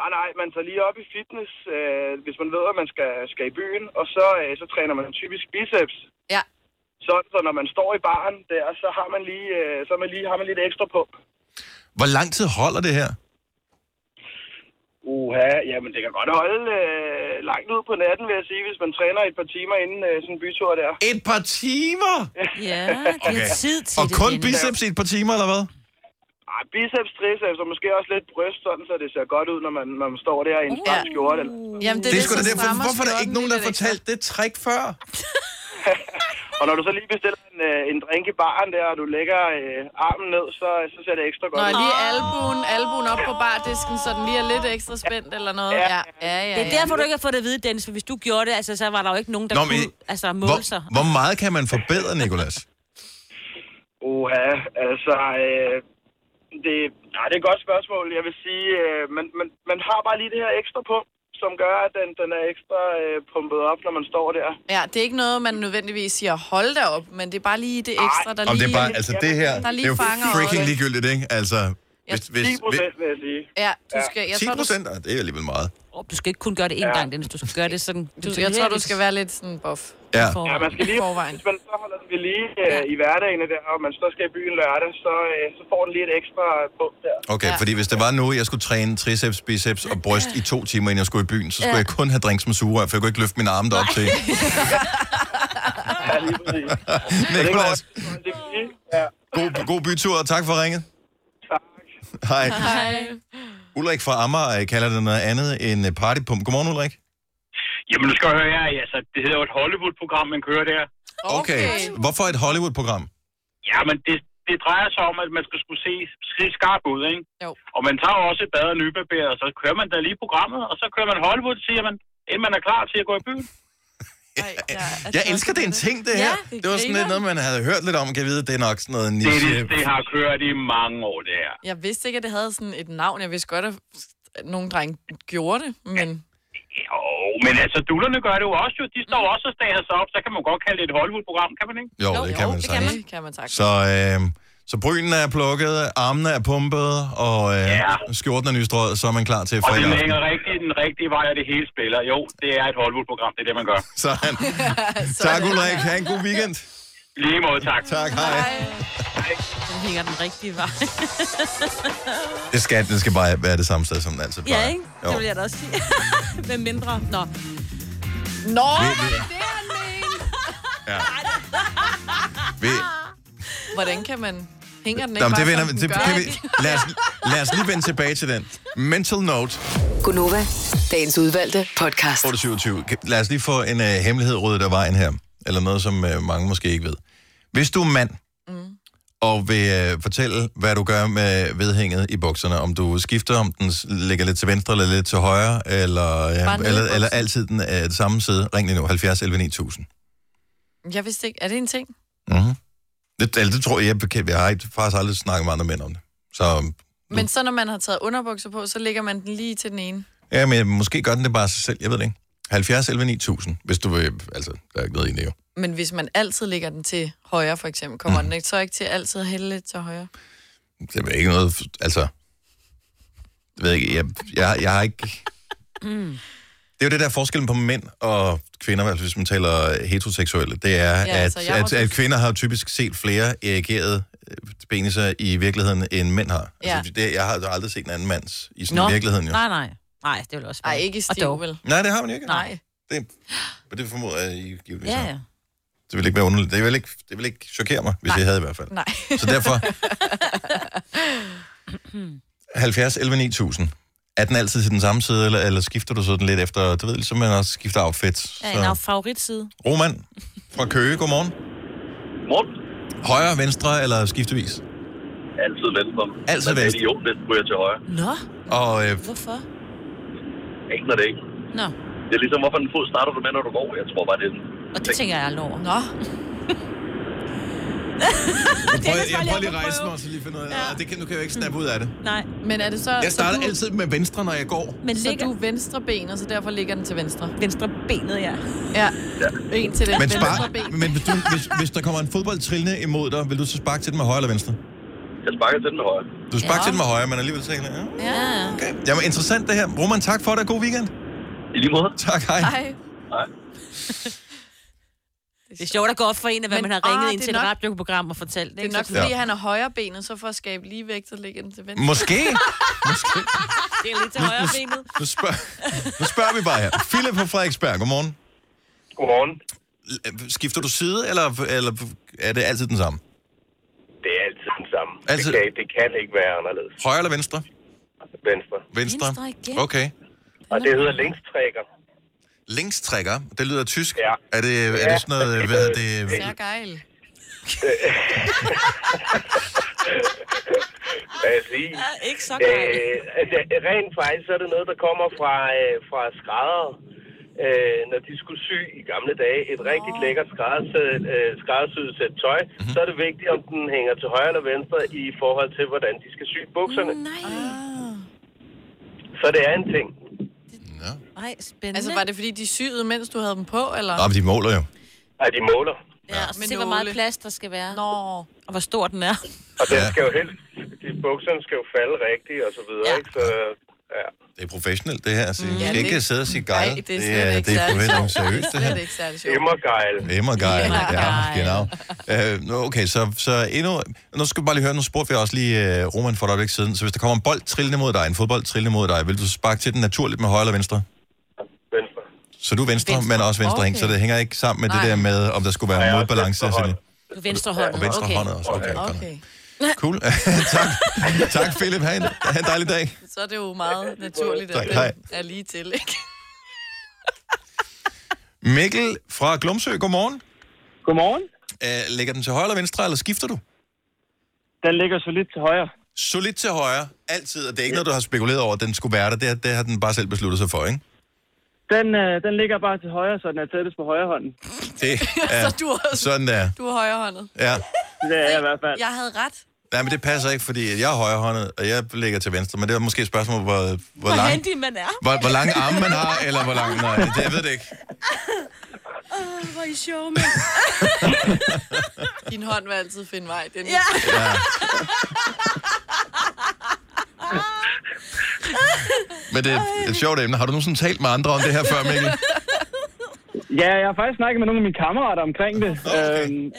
Nej, nej, man tager lige op i fitness, øh, hvis man ved, at man skal, skal i byen, og så, øh, så træner man typisk biceps. Ja. Så, så når man står i baren der, så har man lige, øh, så har man lige, har man lidt ekstra pump. Hvor lang tid holder det her? Uha, jamen det kan godt holde øh, langt ud på natten, vil jeg sige, hvis man træner et par timer inden øh, sådan en bytur der. Et par timer? Ja, Okay. Og kun biceps i et par timer, eller hvad? Ej, biceps, triceps og måske også lidt bryst, sådan så det ser godt ud, når man, når man står der i en stram skjorte. Eller... Jamen, Det er sgu da det. Hvor- Hvorfor er der ikke nogen, der har fortalt det trick før? Og når du så lige bestiller en, øh, en drink i baren der, og du lægger øh, armen ned, så, så ser det ekstra godt Når ud. lige albuen, albuen op på bardisken, så den lige er lidt ekstra spændt eller noget. Ja, ja, ja. ja, Det er derfor, du ikke har fået det at vide, Dennis, for hvis du gjorde det, altså, så var der jo ikke nogen, der Nå, Nå, men- kunne altså, måle sig. Hvor, hvor meget kan man forbedre, Nikolas? Uha, altså... Øh, det, ja, det er et godt spørgsmål. Jeg vil sige, øh, man, man, man har bare lige det her ekstra på, som gør, at den, den er ekstra øh, pumpet op, når man står der. Ja, det er ikke noget, man nødvendigvis siger, hold da op, men det er bare lige det ekstra, der Om lige, det er bare, altså det her, der det lige er jo fanger freaking ligegyldigt, ikke? Altså, hvis, hvis, 10 procent, vil jeg sige. Ja, du skal... Jeg 10 tror, du, procent, det er alligevel meget. Oh, du skal ikke kun gøre det én Ja. gang, Dennis. Du skal gøre det sådan... Du, jeg tror, du skal være lidt sådan buff. Ja. Ja, man skal lige, Forvejen. hvis man så holder den ved lige øh, i hverdagen der, og man så skal i byen lørdag, så, øh, så får den lige et ekstra punkt der. Okay, fordi hvis det var nu, jeg skulle træne triceps, biceps og bryst i to timer, inden jeg skulle i byen, så skulle Ja. jeg kun have drinks med sugerør, for jeg kunne ikke løfte mine arme derop til. Ja, lige præcis. Ja. god, god bytur, og tak for ringet. Tak. Hej. Hej. Ulrik fra Amager øh, kalder det noget andet end øh, partypump. Godmorgen, Ulrik. Jamen, du skal høre her, altså, det hedder jo et Hollywood-program, man kører der. Okay. Hvorfor et Hollywood-program? Ja, men det, det drejer sig om, at man skal skulle se, se skarp ud, ikke? Jo. Og man tager også et bad og nybarber, og så kører man da lige programmet, og så kører man Hollywood, siger man, inden man er klar til at gå i byen. Jeg elsker, det er en ting, det her. Ja, det, det det var sådan lidt noget, man havde hørt lidt om. Kan vide, det er nok sådan noget Det, niche. det, det har kørt i mange år, det her. Jeg vidste ikke, at det havde sådan et navn. Jeg vidste godt, at nogle drenge gjorde det, men... Jo, men altså, dullerne gør det jo også jo. De står også og stager sig op, så kan man godt kalde det et Hollywood-program, kan man ikke? Jo, det kan man det kan sagtens. man, kan man sagt. Så, øh, så brynen er plukket, armene er pumpet, og øh, ja. skjorten er nystrøget, så er man klar til Og det fredag længer aften. rigtig den rigtige vej, og det hele spiller. Jo, det er et Hollywood-program, det er det, man gør. Sådan. tak, Ulrik. Ha' en god weekend. Lige måde, tak. Tak, hej. Den hænger den rigtige vej. Det skal, det skal bare være det samme sted, som den altid plejer. ja, ikke? Jo. Det vil jeg da også sige. Med mindre. Nå. Nå, Vi- vi- det det, han mente? Ja. Vi, Hvordan kan man... Hænger den ikke Jamen, bare, det vender, som det, den det, gør? kan vi, lad, os, lad os lige vende tilbage til den. Mental note. Gunova, dagens udvalgte podcast. 827. Lad os lige få en uh, hemmelighed ryddet af vejen her. Eller noget, som uh, mange måske ikke ved. Hvis du er mand, mm. og vil uh, fortælle, hvad du gør med vedhænget i bukserne, om du skifter, om den ligger lidt til venstre eller lidt til højre, eller, uh, i eller, eller altid den er det samme side, ring lige nu, 70 11 9000. Jeg vidste ikke. Er det en ting? Mm-hmm. Det, eller det tror jeg, jeg, bekendt- jeg har faktisk aldrig snakket med andre mænd om det. Så Men så når man har taget underbukser på, så lægger man den lige til den ene. ja, men måske gør den det bare sig selv, jeg ved det ikke. 70 11 9000, hvis du vil, altså, der er ikke noget i det jo. Men hvis man altid lægger den til højre, for eksempel, kommer mm. den ikke så ikke til altid at hælde lidt til højre? Det er ikke noget, altså... Jeg ved ikke, jeg, jeg, jeg har ikke... Mm. Det er jo det der forskellen på mænd og kvinder, altså hvis man taler heteroseksuelle, det er, Ja, ja, altså, at, at, også- at kvinder har typisk set flere erigerede peniser i virkeligheden, end mænd har. Ja. Altså, det, jeg har aldrig set en anden mands i sådan Nå. virkeligheden jo. Nej, nej. Nej, det vil også være. Ej, ikke i stiv, vel? Nej, det har man ikke. Nej. Det, men det formoder jeg, I givetvis Ja, ja. Det vil ikke være underligt. Det vil ikke, det vil ikke chokere mig, hvis Nej. jeg havde i hvert fald. Nej. Så derfor 70 11 9000. Er den altid til den samme side, eller, eller skifter du sådan lidt efter, du ved, ligesom man også skifter outfit? Ja, en af favoritside. Roman fra Køge, godmorgen. Morgen. Højre, venstre eller skiftevis? Altid venstre. Altid Men er venstre. idiot, hvis ryger til højre. Nå, Og øh, hvorfor? Aner det ikke. Nå, Det er ligesom, hvorfor en fod starter du med, når du går. Jeg tror bare, det er en og det tænker jeg aldrig over. Nå. jeg prøver, jeg prøver lige at rejse mig, og så lige finde ud af, ja. det kan, nu kan jeg jo ikke snappe ud af det. Nej. Men er det så... Jeg starter så du, altid med venstre, når jeg går. Men så ligger du er venstre ben, og så derfor ligger den til venstre? venstre benet, ja. Ja. En til den Men, venstre spar, ben. men hvis, du, hvis, hvis der kommer en fodbold trillende imod dig, vil du så sparke til den med højre eller venstre? Jeg sparker til den med højre. Du sparker Ja. til den med højre, men alligevel tænker jeg, ja. Ja. Okay. Jamen, interessant det her. Roman, tak for det. God weekend. I lige måde. Tak, hej. Hej. Nej. Det er sjovt at gå op for en, af, hvad Men- man har ah, ringet det ind til et nok- radioprogram og fortalt. Det er nok, fordi han er højre benet, så for at skabe ligevægt, så ligger den til venstre. Måske. Måske. Det er lidt til højre benet. Nu, spørg, nu spørger vi bare her. Philip fra Frederiksberg, godmorgen. Godmorgen. Skifter du side, eller, eller er det altid den samme? Det er altid den samme. Altid? Det, kan, det kan ikke være anderledes. Højre eller venstre? Venstre. Venstre. Venstre igen. Okay. Og det hedder længstrækker. Linkstrækker, det lyder tysk. Ja. Er det, er det sådan noget, hvad hedder det? Sær gejl. Hvad jeg sige? Ikke så gejl. Øh, altså, rent faktisk så er det noget, der kommer fra, øh, fra skrædder. Øh, når de skulle sy i gamle dage et rigtig lækkert skræddersyet øh, skræddersyet sæt tøj, Mhm. mm-hmm. så er det vigtigt, om den hænger til højre eller venstre i forhold til, hvordan de skal sy bukserne. Nej. Så det er en ting. Ej, spændende. Altså, var det fordi, de syede, mens du havde dem på, eller? Men de måler jo. Ja, de måler. Ja, og Med se, hvor meget plads der skal være. Nå. Og hvor stor den er. Og den Ja. skal jo helst, de bukserne skal jo falde rigtigt og så videre, Ja. ja. ikke? Så, Det er professionelt, det her. Altså, Mm. Ja, skal ikke det- sidde og sige gejl. Nej, det er det slet er, ikke det er særlig seriøst, det Det er her. ikke særlig sjovt. Emmergejl. Emmergejl. Ja, genau. Uh, okay, så, så endnu... Nu skal vi bare lige høre, nu spurgte vi også lige uh, Roman for et øjeblik siden. Så hvis der kommer en bold trillende mod dig, en fodbold trillende mod dig, vil du sparke til den naturligt med højre eller venstre? Venstre. Så du er venstre, Venstre. men også venstre Okay. så det hænger ikke sammen med Nej. det der med, om der skulle være er modbalance. venstre er hånd. Og venstre okay. håndet også. Okay, okay. Okay. Cool. tak. tak, Philip. Ha' en, ha' en dejlig dag. Så er det jo meget naturligt, Tak, at det er lige til, ikke? Mikkel fra Glumsø, godmorgen. Godmorgen. Uh, lægger den til højre eller venstre, eller skifter du? Den ligger solidt til højre. Solidt til højre, altid. Og det er ikke noget, du har spekuleret over, at den skulle være der. Det, har- det har den bare selv besluttet sig for, ikke? Den, øh, den ligger bare til højre, så den er tættest på højre hånden. Det er Så du er sådan der. Du er højrehåndet. Ja. Det er jeg i hvert fald. Jeg havde ret. Nej, men det passer ikke, fordi jeg er højrehåndet, og jeg ligger til venstre. Men det er måske et spørgsmål, hvor, hvor, Hvor lang, handy man er. hvor, hvor lange arme man har, eller hvor lang... Nej, det, jeg ved det ikke. Åh, hvor er I sjov, mand. Din hånd vil altid finde vej. Den Ja. Ja. Men det er et sjovt emne. Har du nogensinde talt med andre om det her før, Mikkel? Ja, jeg har faktisk snakket med nogle af mine kammerater omkring det. Okay. Øhm,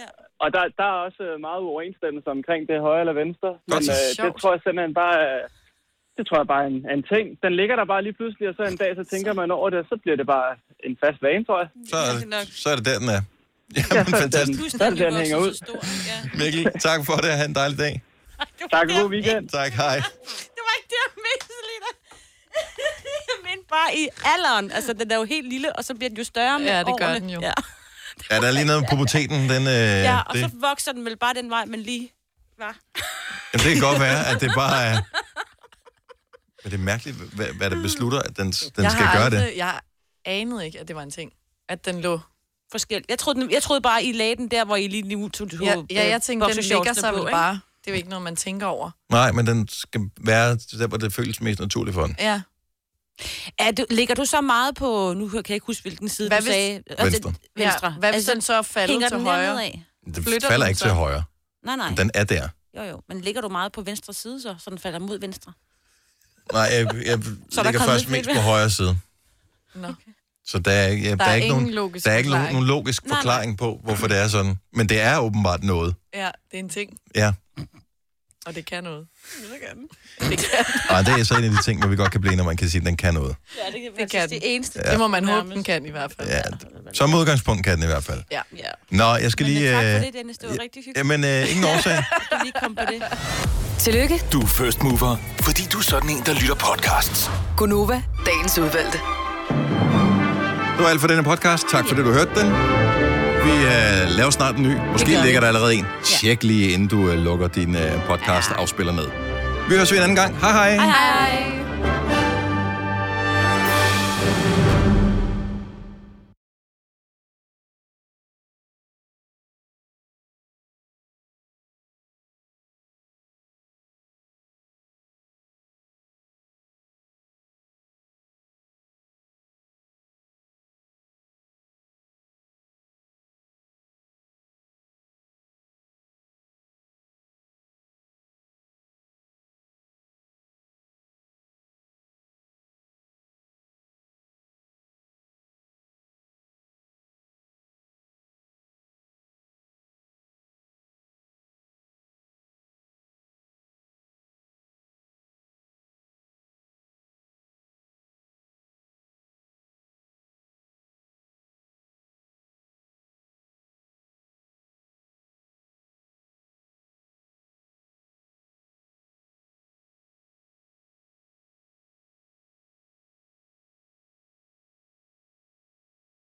og der, der er også øh, meget uoverensstemmelse omkring det højre eller venstre. Men Godt. øh, det tror jeg simpelthen bare er- det tror jeg bare er en, en ting. Den ligger der bare lige pludselig, og så en dag, så tænker man over det, og så bliver det bare en fast vane, tror jeg. Så er det, så er det der, den er. Jamen, så er det fantastisk. den. Så er det der, den hænger ud. Mikkel, tak for det. Ha' en dejlig dag. Tak og god weekend. Tak, hej. Det var ikke det, jeg mente, Selina. Jeg mente bare i alderen. Altså, den er jo helt lille, og så bliver den jo større med Ja, det gør årene. den jo. Ja. Ja, der er lige noget med puberteten. Den, øh, ja, og det, så vokser den vel bare den vej, men lige... Hva? jamen, det kan godt være, at det bare er... Men det er mærkeligt, hvad, hvad der beslutter, at den, den jeg skal gøre aldrig, det. Jeg anede ikke, at det var en ting. At den lå... Forskelligt. Jeg troede, den, jeg troede bare, I lagde den der, hvor I lige nu tog Ja, ja jeg tænkte, den ligger sig vel bare. Det er jo ikke noget, man tænker over. Nej, men den skal være der, hvor det føles mest naturligt for den. Ja. Er du, ligger du så meget på... Nu kan jeg ikke huske, hvilken side Hvad du hvis- sagde. Venstre. Venstre. Ja, hvad hvis den så er faldet hænger til den højre? af? Den Flytter falder den ikke så? til højre. Nej, nej. Den er der. Jo, jo. Men ligger du meget på venstre side så, så den falder mod venstre? Nej, jeg, jeg Så er der ligger først lidt mest på højre side. Nå. Så der er, ja, der er er ikke, nogen, logisk der er ikke nogen, forklaring. nogen logisk Nej, nej. forklaring på, hvorfor det er sådan. Men det er åbenbart noget. Ja, det er en ting. Ja. Og det kan noget. Det kan den. Det kan Og det er så en af de ting, hvor vi godt kan blive, når man kan sige, at den kan noget. Ja, det kan, det, kan den. det eneste. Ja. Det må man håbe, den kan i hvert fald. Ja, som udgangspunkt kan den i hvert fald. Ja. ja. Nå, jeg skal lige... Tak for øh, det, Dennis. Det var rigtig hyggeligt. Jamen, øh, ingen årsag. Du lige kom på det. Tillykke, Du er first mover, fordi du er sådan en, der lytter podcasts. Gunova, dagens udvalgte. Det var alt for denne podcast. Tak fordi du hørte den. Vi øh, laver snart en ny. Måske vi. ligger der allerede en. Tjek lige, inden du øh, lukker din øh, podcast afspiller ned. Vi høres ved en anden gang. Hej hej. Hej hej.